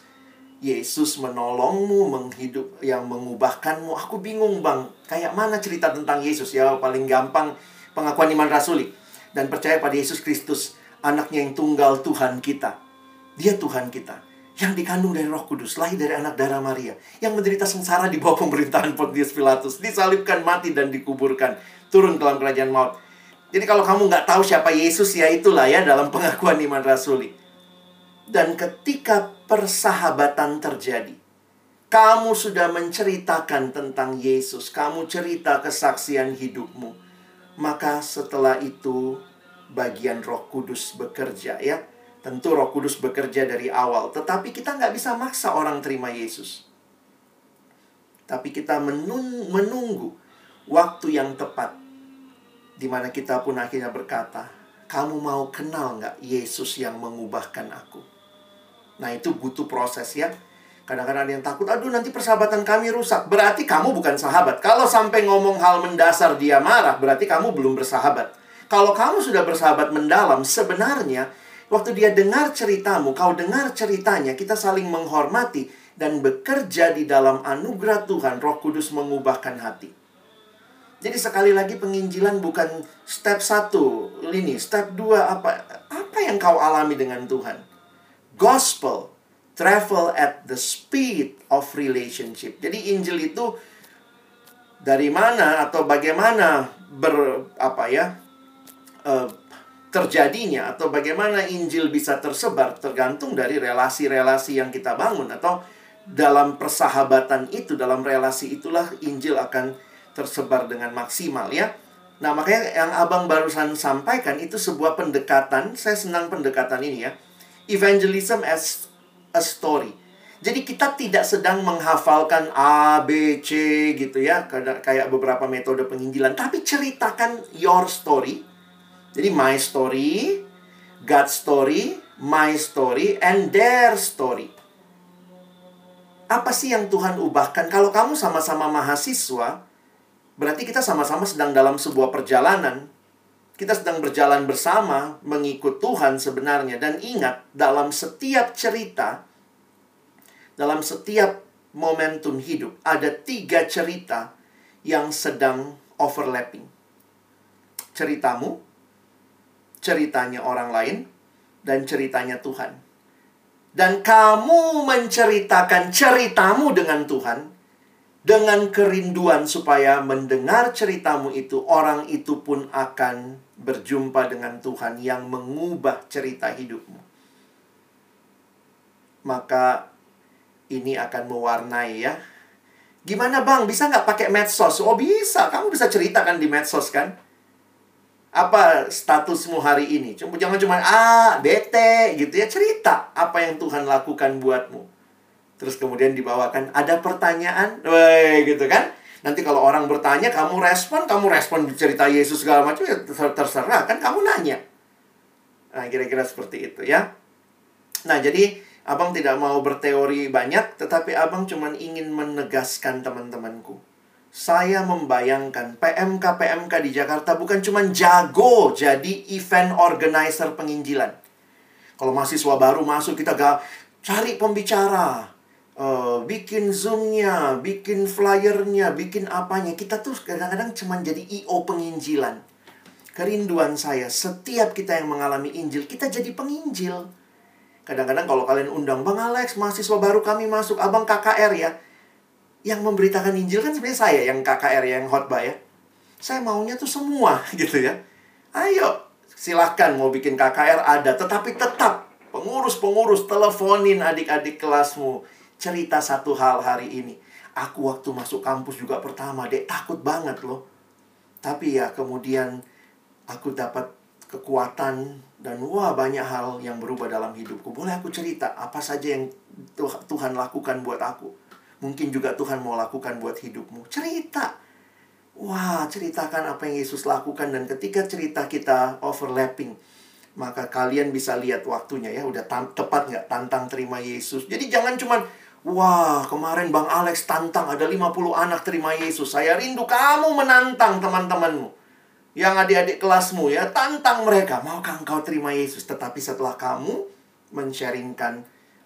Yesus menolongmu, menghidup, yang mengubahkanmu. Aku bingung bang, kayak mana cerita tentang Yesus ya? Paling gampang pengakuan iman rasuli. Dan percaya pada Yesus Kristus, anaknya yang tunggal Tuhan kita. Dia Tuhan kita yang dikandung dari Roh Kudus, lahir dari anak darah Maria, yang menderita sengsara di bawah pemerintahan Pontius Pilatus, disalibkan, mati dan dikuburkan, turun dalam kerajaan maut. Jadi kalau kamu nggak tahu siapa Yesus ya itulah ya dalam pengakuan iman rasuli. Dan ketika persahabatan terjadi, kamu sudah menceritakan tentang Yesus, kamu cerita kesaksian hidupmu. Maka setelah itu bagian Roh Kudus bekerja ya Tentu roh kudus bekerja dari awal. Tetapi kita nggak bisa maksa orang terima Yesus. Tapi kita menung menunggu waktu yang tepat. di mana kita pun akhirnya berkata, kamu mau kenal nggak Yesus yang mengubahkan aku? Nah itu butuh proses ya. Kadang-kadang ada yang takut, aduh nanti persahabatan kami rusak. Berarti kamu bukan sahabat. Kalau sampai ngomong hal mendasar dia marah, berarti kamu belum bersahabat. Kalau kamu sudah bersahabat mendalam, sebenarnya Waktu dia dengar ceritamu, kau dengar ceritanya, kita saling menghormati dan bekerja di dalam anugerah Tuhan, Roh Kudus mengubahkan hati. Jadi sekali lagi penginjilan bukan step satu lini, step dua apa apa yang kau alami dengan Tuhan. Gospel travel at the speed of relationship. Jadi Injil itu dari mana atau bagaimana ber apa ya uh, terjadinya atau bagaimana Injil bisa tersebar tergantung dari relasi-relasi yang kita bangun atau dalam persahabatan itu dalam relasi itulah Injil akan tersebar dengan maksimal ya. Nah, makanya yang abang barusan sampaikan itu sebuah pendekatan. Saya senang pendekatan ini ya. Evangelism as a story. Jadi kita tidak sedang menghafalkan A, B, C gitu ya. Kayak beberapa metode penginjilan. Tapi ceritakan your story. Jadi my story, God's story, my story, and their story. Apa sih yang Tuhan ubahkan? Kalau kamu sama-sama mahasiswa, Berarti kita sama-sama sedang dalam sebuah perjalanan. Kita sedang berjalan bersama mengikut Tuhan sebenarnya. Dan ingat, dalam setiap cerita, dalam setiap momentum hidup, ada tiga cerita yang sedang overlapping. Ceritamu, ceritanya orang lain, dan ceritanya Tuhan. Dan kamu menceritakan ceritamu dengan Tuhan, dengan kerinduan supaya mendengar ceritamu itu, orang itu pun akan berjumpa dengan Tuhan yang mengubah cerita hidupmu. Maka ini akan mewarnai ya. Gimana bang, bisa nggak pakai medsos? Oh bisa, kamu bisa ceritakan di medsos kan? Apa statusmu hari ini? Cuma jangan cuma ah bete gitu ya cerita apa yang Tuhan lakukan buatmu. Terus kemudian dibawakan ada pertanyaan, woi gitu kan? Nanti kalau orang bertanya, kamu respon, kamu respon cerita Yesus segala macam ya terserah kan kamu nanya. Nah, kira-kira seperti itu ya. Nah, jadi Abang tidak mau berteori banyak, tetapi Abang cuma ingin menegaskan teman-temanku. Saya membayangkan PMK-PMK di Jakarta bukan cuma jago jadi event organizer penginjilan. Kalau mahasiswa baru masuk, kita gak cari pembicara, uh, bikin zoomnya, bikin flyernya, bikin apanya. Kita tuh kadang-kadang cuma jadi IO penginjilan. Kerinduan saya, setiap kita yang mengalami Injil, kita jadi penginjil. Kadang-kadang kalau kalian undang, Bang Alex, mahasiswa baru kami masuk, Abang KKR ya. Yang memberitakan Injil kan sebenarnya saya yang KKR, yang khotbah ya. Saya maunya tuh semua gitu ya. Ayo, silahkan mau bikin KKR ada, tetapi tetap pengurus-pengurus teleponin adik-adik kelasmu cerita satu hal hari ini. Aku waktu masuk kampus juga pertama, dek takut banget loh. Tapi ya kemudian aku dapat kekuatan dan wah banyak hal yang berubah dalam hidupku. Boleh aku cerita apa saja yang Tuhan lakukan buat aku. Mungkin juga Tuhan mau lakukan buat hidupmu. Cerita. Wah, ceritakan apa yang Yesus lakukan dan ketika cerita kita overlapping, maka kalian bisa lihat waktunya ya udah tepat nggak tantang terima Yesus. Jadi jangan cuman Wah, kemarin Bang Alex tantang ada 50 anak terima Yesus. Saya rindu kamu menantang teman-temanmu. Yang adik-adik kelasmu ya, tantang mereka. Maukah engkau terima Yesus? Tetapi setelah kamu men-sharingkan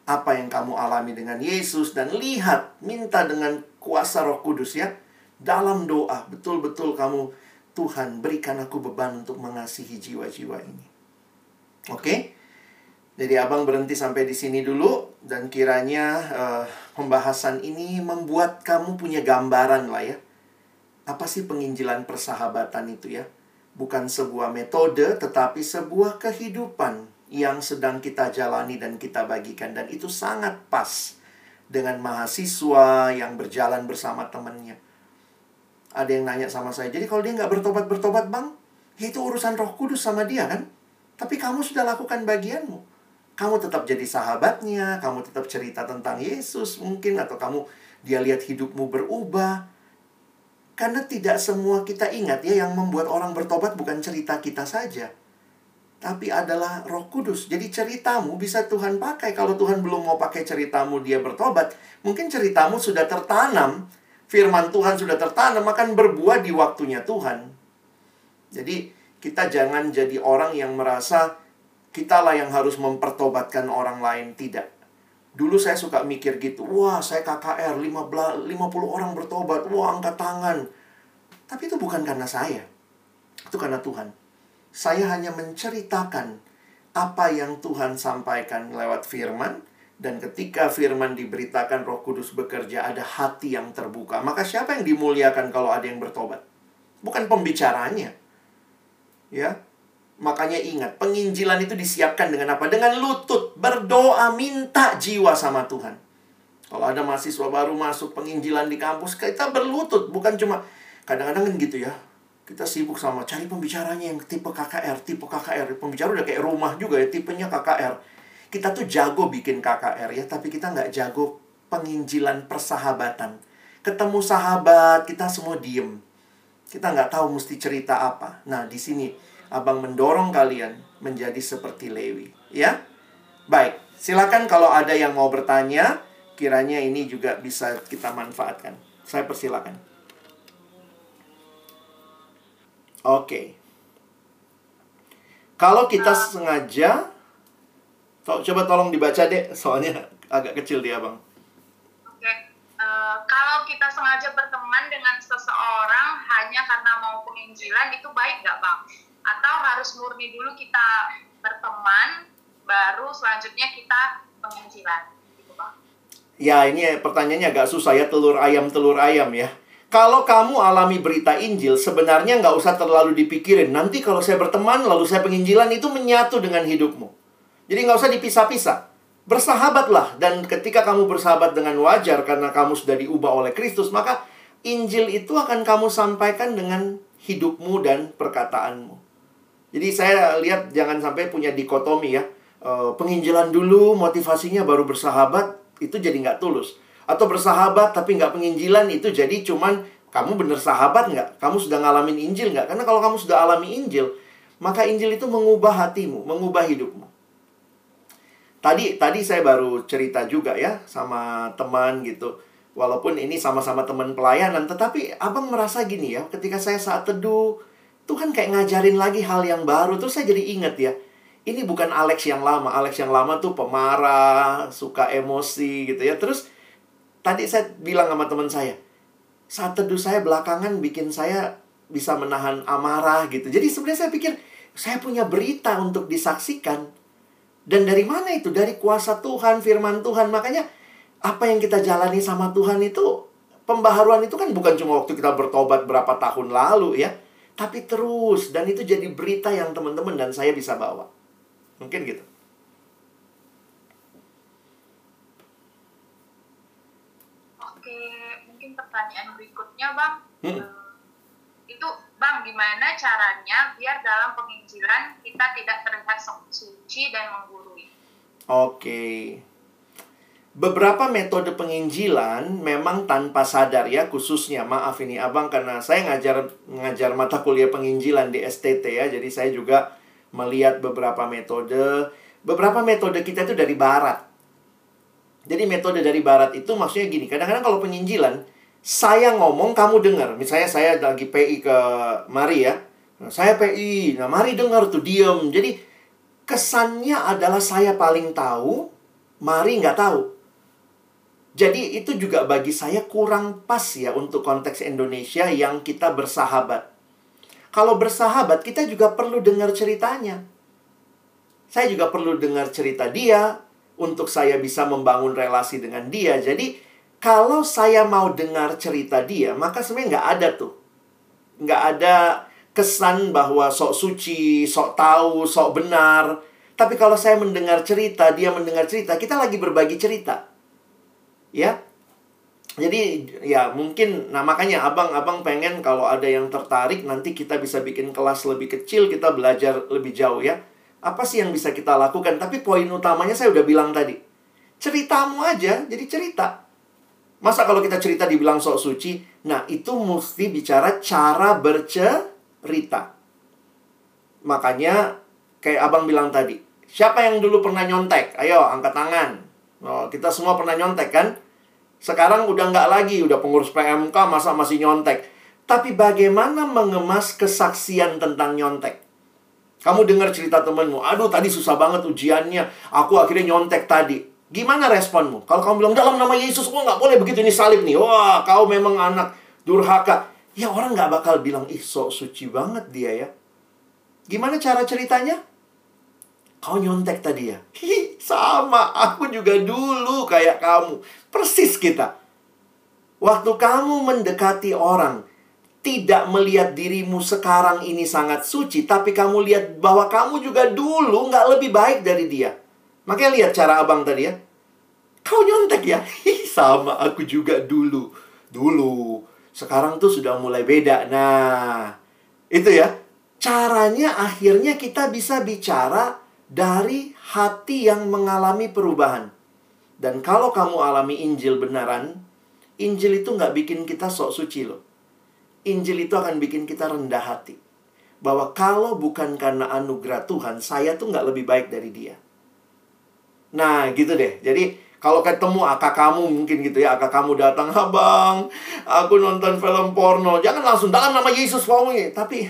apa yang kamu alami dengan Yesus dan lihat, minta dengan kuasa Roh Kudus ya. Dalam doa, betul-betul kamu Tuhan berikan aku beban untuk mengasihi jiwa-jiwa ini. Oke? Okay? Jadi abang berhenti sampai di sini dulu dan kiranya uh, pembahasan ini membuat kamu punya gambaran lah ya. Apa sih penginjilan persahabatan itu ya? Bukan sebuah metode tetapi sebuah kehidupan yang sedang kita jalani dan kita bagikan dan itu sangat pas dengan mahasiswa yang berjalan bersama temannya. Ada yang nanya sama saya, jadi kalau dia nggak bertobat-bertobat bang, ya itu urusan roh kudus sama dia kan? Tapi kamu sudah lakukan bagianmu kamu tetap jadi sahabatnya, kamu tetap cerita tentang Yesus mungkin atau kamu dia lihat hidupmu berubah. Karena tidak semua kita ingat ya yang membuat orang bertobat bukan cerita kita saja. Tapi adalah Roh Kudus. Jadi ceritamu bisa Tuhan pakai. Kalau Tuhan belum mau pakai ceritamu dia bertobat, mungkin ceritamu sudah tertanam, firman Tuhan sudah tertanam akan berbuah di waktunya Tuhan. Jadi kita jangan jadi orang yang merasa Kitalah yang harus mempertobatkan orang lain, tidak. Dulu saya suka mikir gitu, wah saya KKR 50, 50 orang bertobat, wah angkat tangan. Tapi itu bukan karena saya. Itu karena Tuhan. Saya hanya menceritakan apa yang Tuhan sampaikan lewat firman. Dan ketika firman diberitakan roh kudus bekerja, ada hati yang terbuka. Maka siapa yang dimuliakan kalau ada yang bertobat? Bukan pembicaranya. Ya, Makanya ingat, penginjilan itu disiapkan dengan apa? Dengan lutut, berdoa, minta jiwa sama Tuhan. Kalau ada mahasiswa baru masuk penginjilan di kampus, kita berlutut, bukan cuma kadang-kadang kan gitu ya. Kita sibuk sama cari pembicaranya yang tipe KKR, tipe KKR. Pembicara udah kayak rumah juga ya, tipenya KKR. Kita tuh jago bikin KKR ya, tapi kita nggak jago penginjilan persahabatan. Ketemu sahabat, kita semua diem. Kita nggak tahu mesti cerita apa. Nah, di sini abang mendorong kalian menjadi seperti Lewi. Ya, baik. Silakan kalau ada yang mau bertanya, kiranya ini juga bisa kita manfaatkan. Saya persilakan. Oke. Kalau kita sengaja, to coba tolong dibaca deh, soalnya agak kecil dia bang. Oke, uh, kalau kita sengaja berteman dengan seseorang hanya karena mau penginjilan itu baik nggak bang? Atau harus murni dulu kita berteman, baru selanjutnya kita penginjilan, gitu bang? Ya ini pertanyaannya agak susah ya telur ayam telur ayam ya. Kalau kamu alami berita Injil, sebenarnya nggak usah terlalu dipikirin. Nanti kalau saya berteman, lalu saya penginjilan, itu menyatu dengan hidupmu. Jadi nggak usah dipisah-pisah. Bersahabatlah. Dan ketika kamu bersahabat dengan wajar, karena kamu sudah diubah oleh Kristus, maka Injil itu akan kamu sampaikan dengan hidupmu dan perkataanmu. Jadi saya lihat jangan sampai punya dikotomi ya. E, penginjilan dulu, motivasinya baru bersahabat, itu jadi nggak tulus atau bersahabat tapi nggak penginjilan itu jadi cuman kamu bener sahabat nggak? Kamu sudah ngalamin Injil nggak? Karena kalau kamu sudah alami Injil, maka Injil itu mengubah hatimu, mengubah hidupmu. Tadi tadi saya baru cerita juga ya sama teman gitu. Walaupun ini sama-sama teman pelayanan, tetapi abang merasa gini ya, ketika saya saat teduh, Tuhan kayak ngajarin lagi hal yang baru. Terus saya jadi ingat ya, ini bukan Alex yang lama. Alex yang lama tuh pemarah, suka emosi gitu ya. Terus Tadi saya bilang sama teman saya, saat teduh saya belakangan bikin saya bisa menahan amarah gitu. Jadi sebenarnya saya pikir, saya punya berita untuk disaksikan. Dan dari mana itu? Dari kuasa Tuhan, firman Tuhan. Makanya apa yang kita jalani sama Tuhan itu, pembaharuan itu kan bukan cuma waktu kita bertobat berapa tahun lalu ya. Tapi terus, dan itu jadi berita yang teman-teman dan saya bisa bawa. Mungkin gitu. Pertanyaan berikutnya bang hmm. uh, itu bang gimana caranya biar dalam penginjilan kita tidak terlihat suci dan menggurui oke okay. Beberapa metode penginjilan memang tanpa sadar ya khususnya maaf ini abang karena saya ngajar ngajar mata kuliah penginjilan di STT ya jadi saya juga melihat beberapa metode beberapa metode kita itu dari barat jadi metode dari barat itu maksudnya gini kadang-kadang kalau penginjilan saya ngomong kamu dengar. Misalnya saya lagi PI ke Mari ya. Nah, saya PI, nah Mari dengar tuh diem. Jadi kesannya adalah saya paling tahu, Mari nggak tahu. Jadi itu juga bagi saya kurang pas ya untuk konteks Indonesia yang kita bersahabat. Kalau bersahabat kita juga perlu dengar ceritanya. Saya juga perlu dengar cerita dia untuk saya bisa membangun relasi dengan dia. Jadi kalau saya mau dengar cerita dia, maka sebenarnya nggak ada tuh. Nggak ada kesan bahwa sok suci, sok tahu, sok benar. Tapi kalau saya mendengar cerita, dia mendengar cerita, kita lagi berbagi cerita. Ya. Jadi ya mungkin nah makanya abang-abang pengen kalau ada yang tertarik nanti kita bisa bikin kelas lebih kecil, kita belajar lebih jauh ya. Apa sih yang bisa kita lakukan? Tapi poin utamanya saya udah bilang tadi. Ceritamu aja, jadi cerita Masa kalau kita cerita dibilang sok suci? Nah, itu mesti bicara cara bercerita. Makanya, kayak abang bilang tadi, siapa yang dulu pernah nyontek? Ayo, angkat tangan. Oh, kita semua pernah nyontek kan? Sekarang udah nggak lagi, udah pengurus PMK, masa masih nyontek. Tapi bagaimana mengemas kesaksian tentang nyontek? Kamu dengar cerita temenmu, aduh tadi susah banget ujiannya, aku akhirnya nyontek tadi. Gimana responmu? Kalau kamu bilang dalam nama Yesus, oh nggak boleh begitu ini salib nih. Wah, kau memang anak durhaka. Ya orang nggak bakal bilang, ih sok suci banget dia ya. Gimana cara ceritanya? Kau nyontek tadi ya? Hi, sama, aku juga dulu kayak kamu. Persis kita. Waktu kamu mendekati orang, tidak melihat dirimu sekarang ini sangat suci, tapi kamu lihat bahwa kamu juga dulu nggak lebih baik dari dia. Makanya lihat cara abang tadi ya. Kau nyontek ya? Sama aku juga dulu. Dulu. Sekarang tuh sudah mulai beda. Nah, Itu ya. Caranya akhirnya kita bisa bicara dari hati yang mengalami perubahan. Dan kalau kamu alami Injil benaran, Injil itu nggak bikin kita sok suci loh. Injil itu akan bikin kita rendah hati. Bahwa kalau bukan karena anugerah Tuhan, saya tuh nggak lebih baik dari dia. Nah, gitu deh. Jadi, kalau ketemu akak kamu mungkin gitu ya, akak kamu datang, abang, aku nonton film porno. Jangan langsung dalam nama Yesus ngomongnya. Tapi,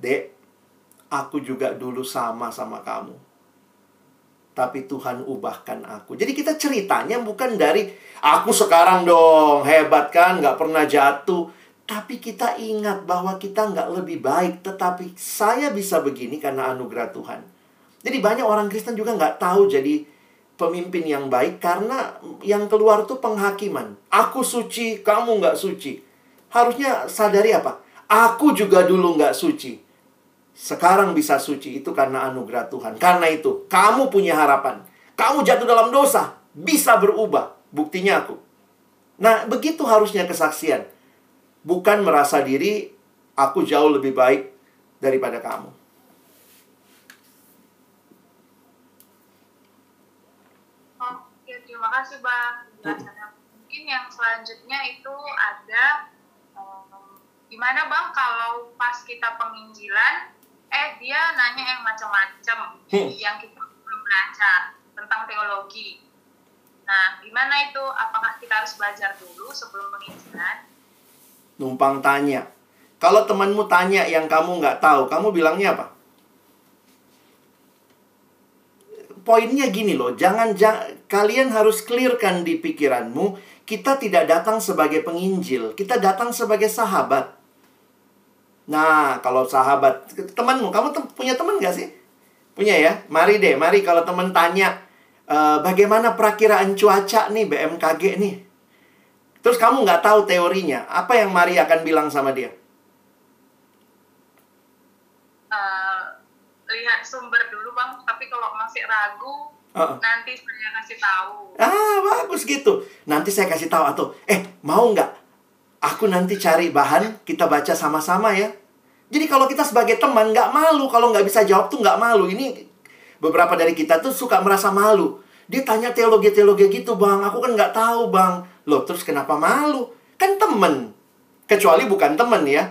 dek, aku juga dulu sama sama kamu. Tapi Tuhan ubahkan aku. Jadi kita ceritanya bukan dari aku sekarang dong, hebat kan, nggak pernah jatuh. Tapi kita ingat bahwa kita nggak lebih baik, tetapi saya bisa begini karena anugerah Tuhan. Jadi banyak orang Kristen juga nggak tahu jadi pemimpin yang baik karena yang keluar tuh penghakiman. Aku suci, kamu nggak suci. Harusnya sadari apa? Aku juga dulu nggak suci. Sekarang bisa suci itu karena anugerah Tuhan. Karena itu, kamu punya harapan. Kamu jatuh dalam dosa, bisa berubah. Buktinya aku. Nah, begitu harusnya kesaksian. Bukan merasa diri aku jauh lebih baik daripada kamu. Oke, terima kasih Bang. Mungkin yang selanjutnya itu ada um, gimana Bang kalau pas kita penginjilan eh dia nanya yang macam-macam Hmm. yang kita belum belajar tentang teologi. Nah, gimana itu? Apakah kita harus belajar dulu sebelum penginjilan? Numpang tanya. Kalau temanmu tanya yang kamu nggak tahu, kamu bilangnya apa? Poinnya gini loh, jangan ja- kalian harus clearkan di pikiranmu, kita tidak datang sebagai penginjil, kita datang sebagai sahabat. Nah, kalau sahabat, temanmu, kamu tem- punya teman nggak sih? Punya ya? Mari deh, mari kalau teman tanya, "Eh, bagaimana perakiraan cuaca nih BMKG nih? Terus kamu nggak tahu teorinya, apa yang Mari akan bilang sama dia? Eh, lihat sumber dulu Bang, tapi kalau masih ragu Heeh. nanti saya kasih tahu. Ah, bagus gitu. Nanti saya kasih tahu atau eh mau nggak? Aku nanti cari bahan kita baca sama-sama ya. Jadi kalau kita sebagai teman nggak malu kalau nggak bisa jawab tuh nggak malu. Ini beberapa dari kita tuh suka merasa malu. Dia tanya teologi-teologi gitu bang, aku kan nggak tahu bang. Loh terus kenapa malu? Kan temen. Kecuali bukan temen ya.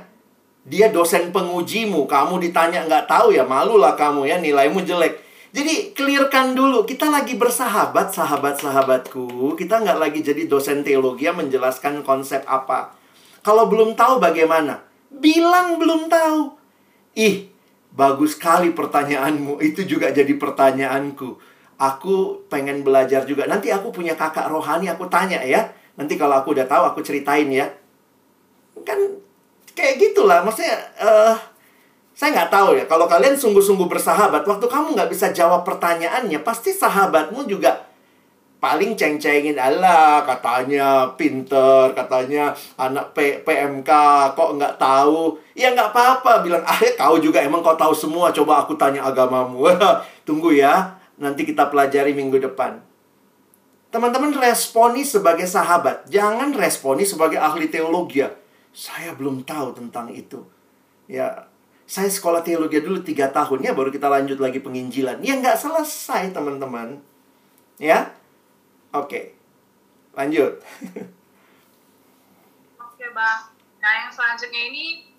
Dia dosen pengujimu, kamu ditanya nggak tahu ya malulah kamu ya nilaimu jelek. Jadi clearkan dulu, kita lagi bersahabat, sahabat-sahabatku. Kita nggak lagi jadi dosen teologi yang menjelaskan konsep apa. Kalau belum tahu bagaimana? Bilang belum tahu. Ih, bagus sekali pertanyaanmu. Itu juga jadi pertanyaanku. Aku pengen belajar juga. Nanti aku punya kakak rohani, aku tanya ya. Nanti kalau aku udah tahu, aku ceritain ya. Kan kayak gitulah. Maksudnya, eh saya nggak tahu ya. Kalau kalian sungguh-sungguh bersahabat, waktu kamu nggak bisa jawab pertanyaannya, pasti sahabatmu juga paling ceng-cengin Allah katanya pinter katanya anak P PMK kok nggak tahu? Ya nggak apa-apa bilang ah ya, kau juga emang kau tahu semua coba aku tanya agamamu. Tunggu ya nanti kita pelajari minggu depan. Teman-teman responi sebagai sahabat jangan responi sebagai ahli teologi ya. Saya belum tahu tentang itu. Ya saya sekolah teologi dulu tiga tahun ya baru kita lanjut lagi penginjilan ya nggak selesai teman-teman ya Oke, lanjut. Oke bang. Nah yang selanjutnya ini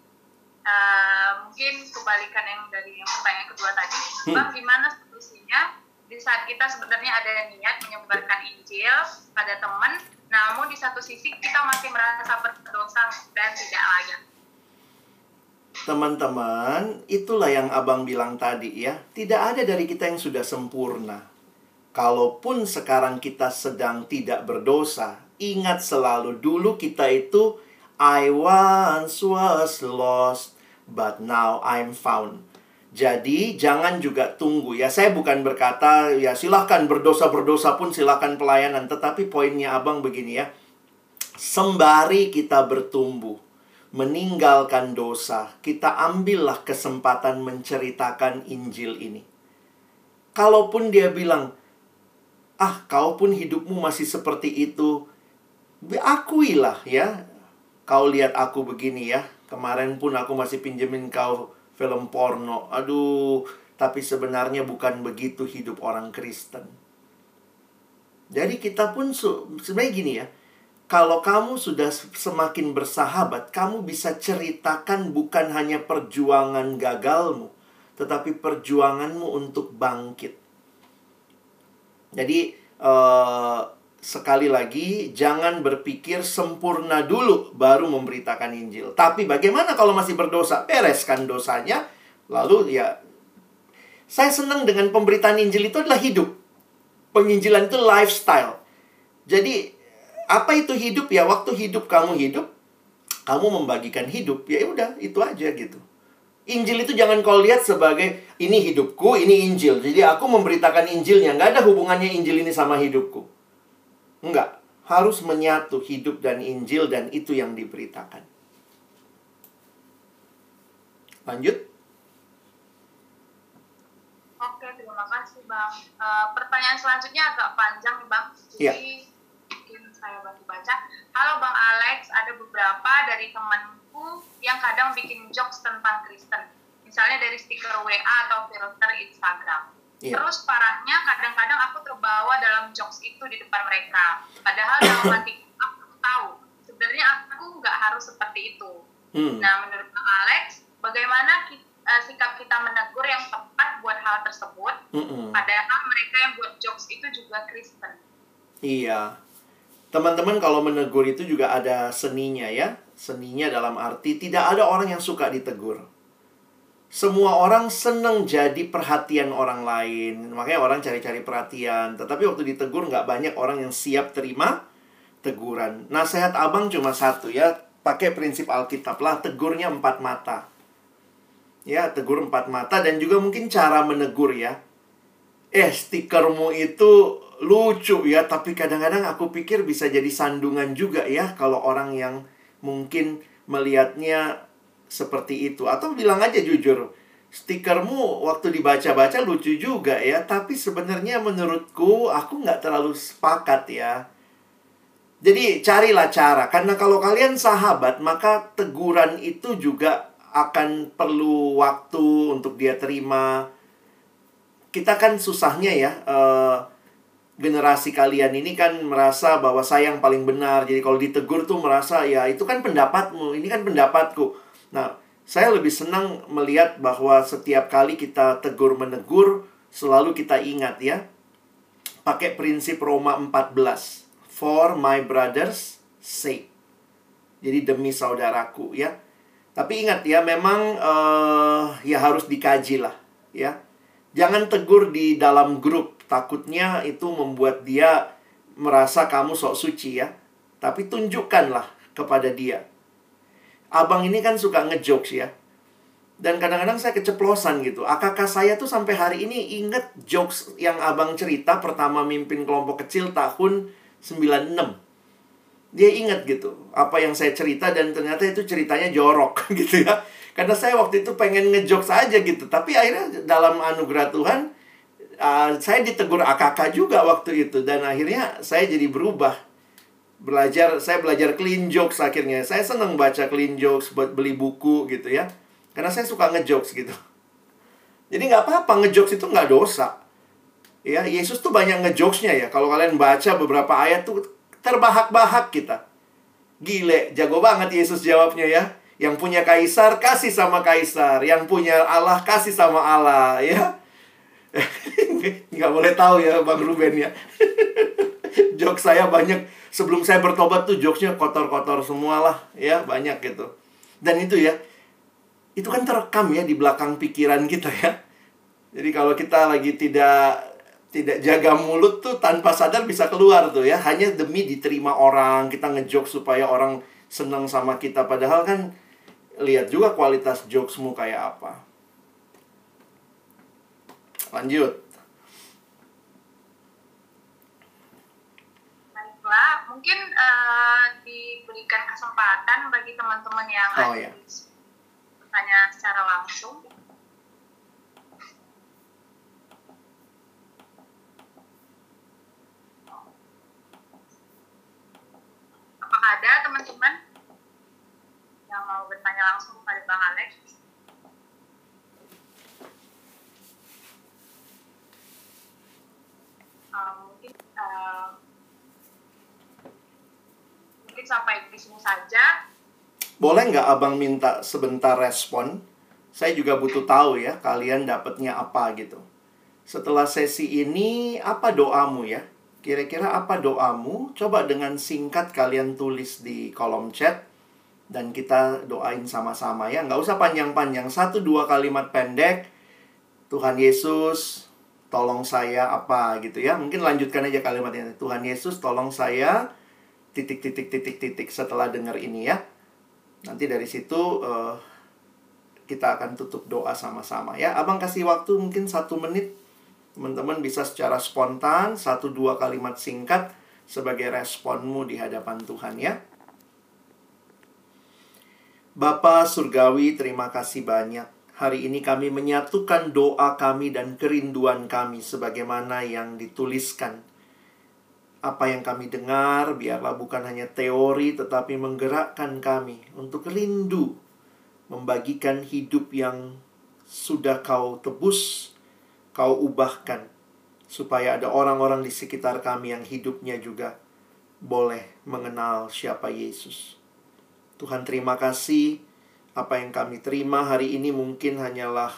eh, mungkin kebalikan yang dari yang pertanyaan kedua tadi. Hmm. Bang gimana solusinya di saat kita sebenarnya ada niat menyebarkan Injil pada teman, namun di satu sisi kita masih merasa berdosa dan tidak layak. Teman-teman, itulah yang abang bilang tadi ya. Tidak ada dari kita yang sudah sempurna. Kalaupun sekarang kita sedang tidak berdosa, ingat selalu dulu kita itu I once was lost, but now I'm found. Jadi jangan juga tunggu ya. Saya bukan berkata ya silahkan berdosa-berdosa pun silahkan pelayanan. Tetapi poinnya abang begini ya. Sembari kita bertumbuh, meninggalkan dosa, kita ambillah kesempatan menceritakan Injil ini. Kalaupun dia bilang, ah kau pun hidupmu masih seperti itu, akuilah ya. Kau lihat aku begini ya, Kemarin pun aku masih pinjemin kau film porno. Aduh, tapi sebenarnya bukan begitu hidup orang Kristen. Jadi kita pun sebenarnya gini ya. Kalau kamu sudah semakin bersahabat, kamu bisa ceritakan bukan hanya perjuangan gagalmu, tetapi perjuanganmu untuk bangkit. Jadi, uh, sekali lagi, jangan berpikir sempurna dulu baru memberitakan Injil. Tapi bagaimana kalau masih berdosa? Bereskan dosanya, lalu ya saya senang dengan pemberitaan Injil itu adalah hidup. Penginjilan itu lifestyle. Jadi apa itu hidup ya? Waktu hidup kamu hidup, kamu membagikan hidup. Ya udah, itu aja gitu. Injil itu jangan kau lihat sebagai ini hidupku, ini Injil. Jadi aku memberitakan Injilnya. Nggak ada hubungannya Injil ini sama hidupku. Enggak, harus menyatu hidup dan Injil dan itu yang diberitakan. Lanjut. Oke, terima kasih Bang. Uh, pertanyaan selanjutnya agak panjang Bang. Jadi ya. Baca. Halo Bang Alex, ada beberapa dari temanku yang kadang bikin jokes tentang Kristen. Misalnya dari stiker WA atau filter Instagram Yeah. Terus parahnya kadang-kadang aku terbawa dalam jokes itu di depan mereka. Padahal dalam hati aku tahu sebenarnya aku nggak harus seperti itu. Hmm. Nah menurut Bang Alex, bagaimana kita, uh, eh, sikap kita menegur yang tepat buat hal tersebut? Mm-mm. Padahal mereka yang buat jokes itu juga Kristen. Iya. Teman-teman kalau menegur itu juga ada seninya ya. Seninya dalam arti tidak ada orang yang suka ditegur semua orang seneng jadi perhatian orang lain. Makanya orang cari-cari perhatian. Tetapi waktu ditegur nggak banyak orang yang siap terima teguran. Nasihat abang cuma satu ya. Pakai prinsip Alkitab lah. Tegurnya empat mata. Ya, tegur empat mata. Dan juga mungkin cara menegur ya. Eh, stikermu itu lucu ya. Tapi kadang-kadang aku pikir bisa jadi sandungan juga ya. Kalau orang yang mungkin melihatnya seperti itu atau bilang aja jujur stikermu waktu dibaca-baca lucu juga ya tapi sebenarnya menurutku aku nggak terlalu sepakat ya jadi carilah cara karena kalau kalian sahabat maka teguran itu juga akan perlu waktu untuk dia terima kita kan susahnya ya uh, generasi kalian ini kan merasa bahwa saya yang paling benar jadi kalau ditegur tuh merasa ya itu kan pendapatmu ini kan pendapatku Nah, saya lebih senang melihat bahwa setiap kali kita tegur-menegur, selalu kita ingat ya. Pakai prinsip Roma 14. For my brothers sake. Jadi demi saudaraku ya. Tapi ingat ya, memang uh, ya harus dikaji lah ya. Jangan tegur di dalam grup. Takutnya itu membuat dia merasa kamu sok suci ya. Tapi tunjukkanlah kepada dia abang ini kan suka ngejokes ya. Dan kadang-kadang saya keceplosan gitu. AKK saya tuh sampai hari ini inget jokes yang abang cerita pertama mimpin kelompok kecil tahun 96. Dia inget gitu. Apa yang saya cerita dan ternyata itu ceritanya jorok gitu ya. Karena saya waktu itu pengen ngejokes aja gitu. Tapi akhirnya dalam anugerah Tuhan, uh, saya ditegur AKK juga waktu itu. Dan akhirnya saya jadi berubah. Belajar saya belajar clean jokes akhirnya. Saya senang baca clean jokes buat beli buku gitu ya. Karena saya suka ngejokes gitu. Jadi nggak apa-apa ngejokes itu nggak dosa. Ya Yesus tuh banyak ngejokesnya ya. Kalau kalian baca beberapa ayat tuh terbahak-bahak kita. Gile jago banget Yesus jawabnya ya. Yang punya kaisar kasih sama kaisar. Yang punya Allah kasih sama Allah ya nggak boleh tahu ya bang Ruben ya. Jokes saya banyak. Sebelum saya bertobat tuh jokesnya kotor-kotor semua lah ya banyak gitu. Dan itu ya itu kan terekam ya di belakang pikiran kita ya. Jadi kalau kita lagi tidak tidak jaga mulut tuh tanpa sadar bisa keluar tuh ya. Hanya demi diterima orang kita ngejok supaya orang senang sama kita. Padahal kan lihat juga kualitas jokesmu kayak apa lanjut mungkin uh, diberikan kesempatan bagi teman-teman yang oh, ada iya. bertanya secara langsung. Apakah ada teman-teman yang mau bertanya langsung? next. Uh, mungkin uh, mungkin sampai di sini saja. Boleh nggak abang minta sebentar respon? Saya juga butuh tahu ya, kalian dapatnya apa gitu. Setelah sesi ini, apa doamu ya? Kira-kira apa doamu? Coba dengan singkat kalian tulis di kolom chat. Dan kita doain sama-sama ya. Nggak usah panjang-panjang. Satu dua kalimat pendek. Tuhan Yesus, tolong saya apa gitu ya. Mungkin lanjutkan aja kalimatnya. Tuhan Yesus, tolong saya titik titik titik titik setelah dengar ini ya. Nanti dari situ uh, kita akan tutup doa sama-sama ya. Abang kasih waktu mungkin satu menit. Teman-teman bisa secara spontan, satu dua kalimat singkat sebagai responmu di hadapan Tuhan ya. Bapa Surgawi, terima kasih banyak. Hari ini kami menyatukan doa kami dan kerinduan kami sebagaimana yang dituliskan. Apa yang kami dengar biarlah bukan hanya teori tetapi menggerakkan kami untuk rindu membagikan hidup yang sudah kau tebus, kau ubahkan, supaya ada orang-orang di sekitar kami yang hidupnya juga boleh mengenal siapa Yesus. Tuhan, terima kasih. Apa yang kami terima hari ini mungkin hanyalah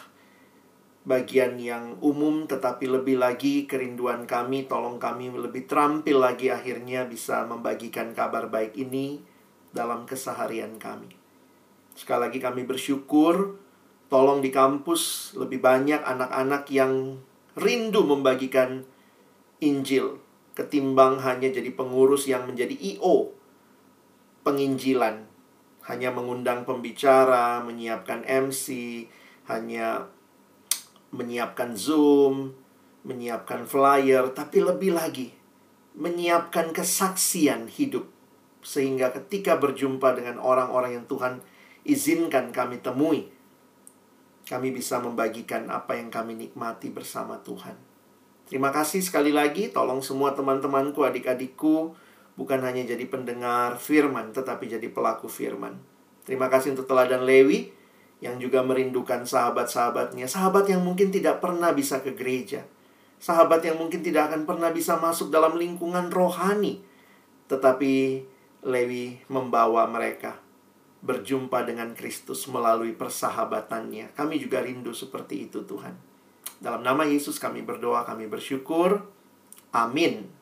bagian yang umum, tetapi lebih lagi kerinduan kami. Tolong kami lebih terampil lagi, akhirnya bisa membagikan kabar baik ini dalam keseharian kami. Sekali lagi kami bersyukur, tolong di kampus lebih banyak anak-anak yang rindu membagikan Injil ketimbang hanya jadi pengurus yang menjadi IO penginjilan hanya mengundang pembicara, menyiapkan MC, hanya menyiapkan Zoom, menyiapkan flyer, tapi lebih lagi menyiapkan kesaksian hidup sehingga ketika berjumpa dengan orang-orang yang Tuhan izinkan kami temui. Kami bisa membagikan apa yang kami nikmati bersama Tuhan. Terima kasih sekali lagi, tolong semua teman-temanku, adik-adikku, bukan hanya jadi pendengar firman, tetapi jadi pelaku firman. Terima kasih untuk teladan Lewi, yang juga merindukan sahabat-sahabatnya, sahabat yang mungkin tidak pernah bisa ke gereja, sahabat yang mungkin tidak akan pernah bisa masuk dalam lingkungan rohani, tetapi Lewi membawa mereka berjumpa dengan Kristus melalui persahabatannya. Kami juga rindu seperti itu Tuhan. Dalam nama Yesus kami berdoa, kami bersyukur. Amin.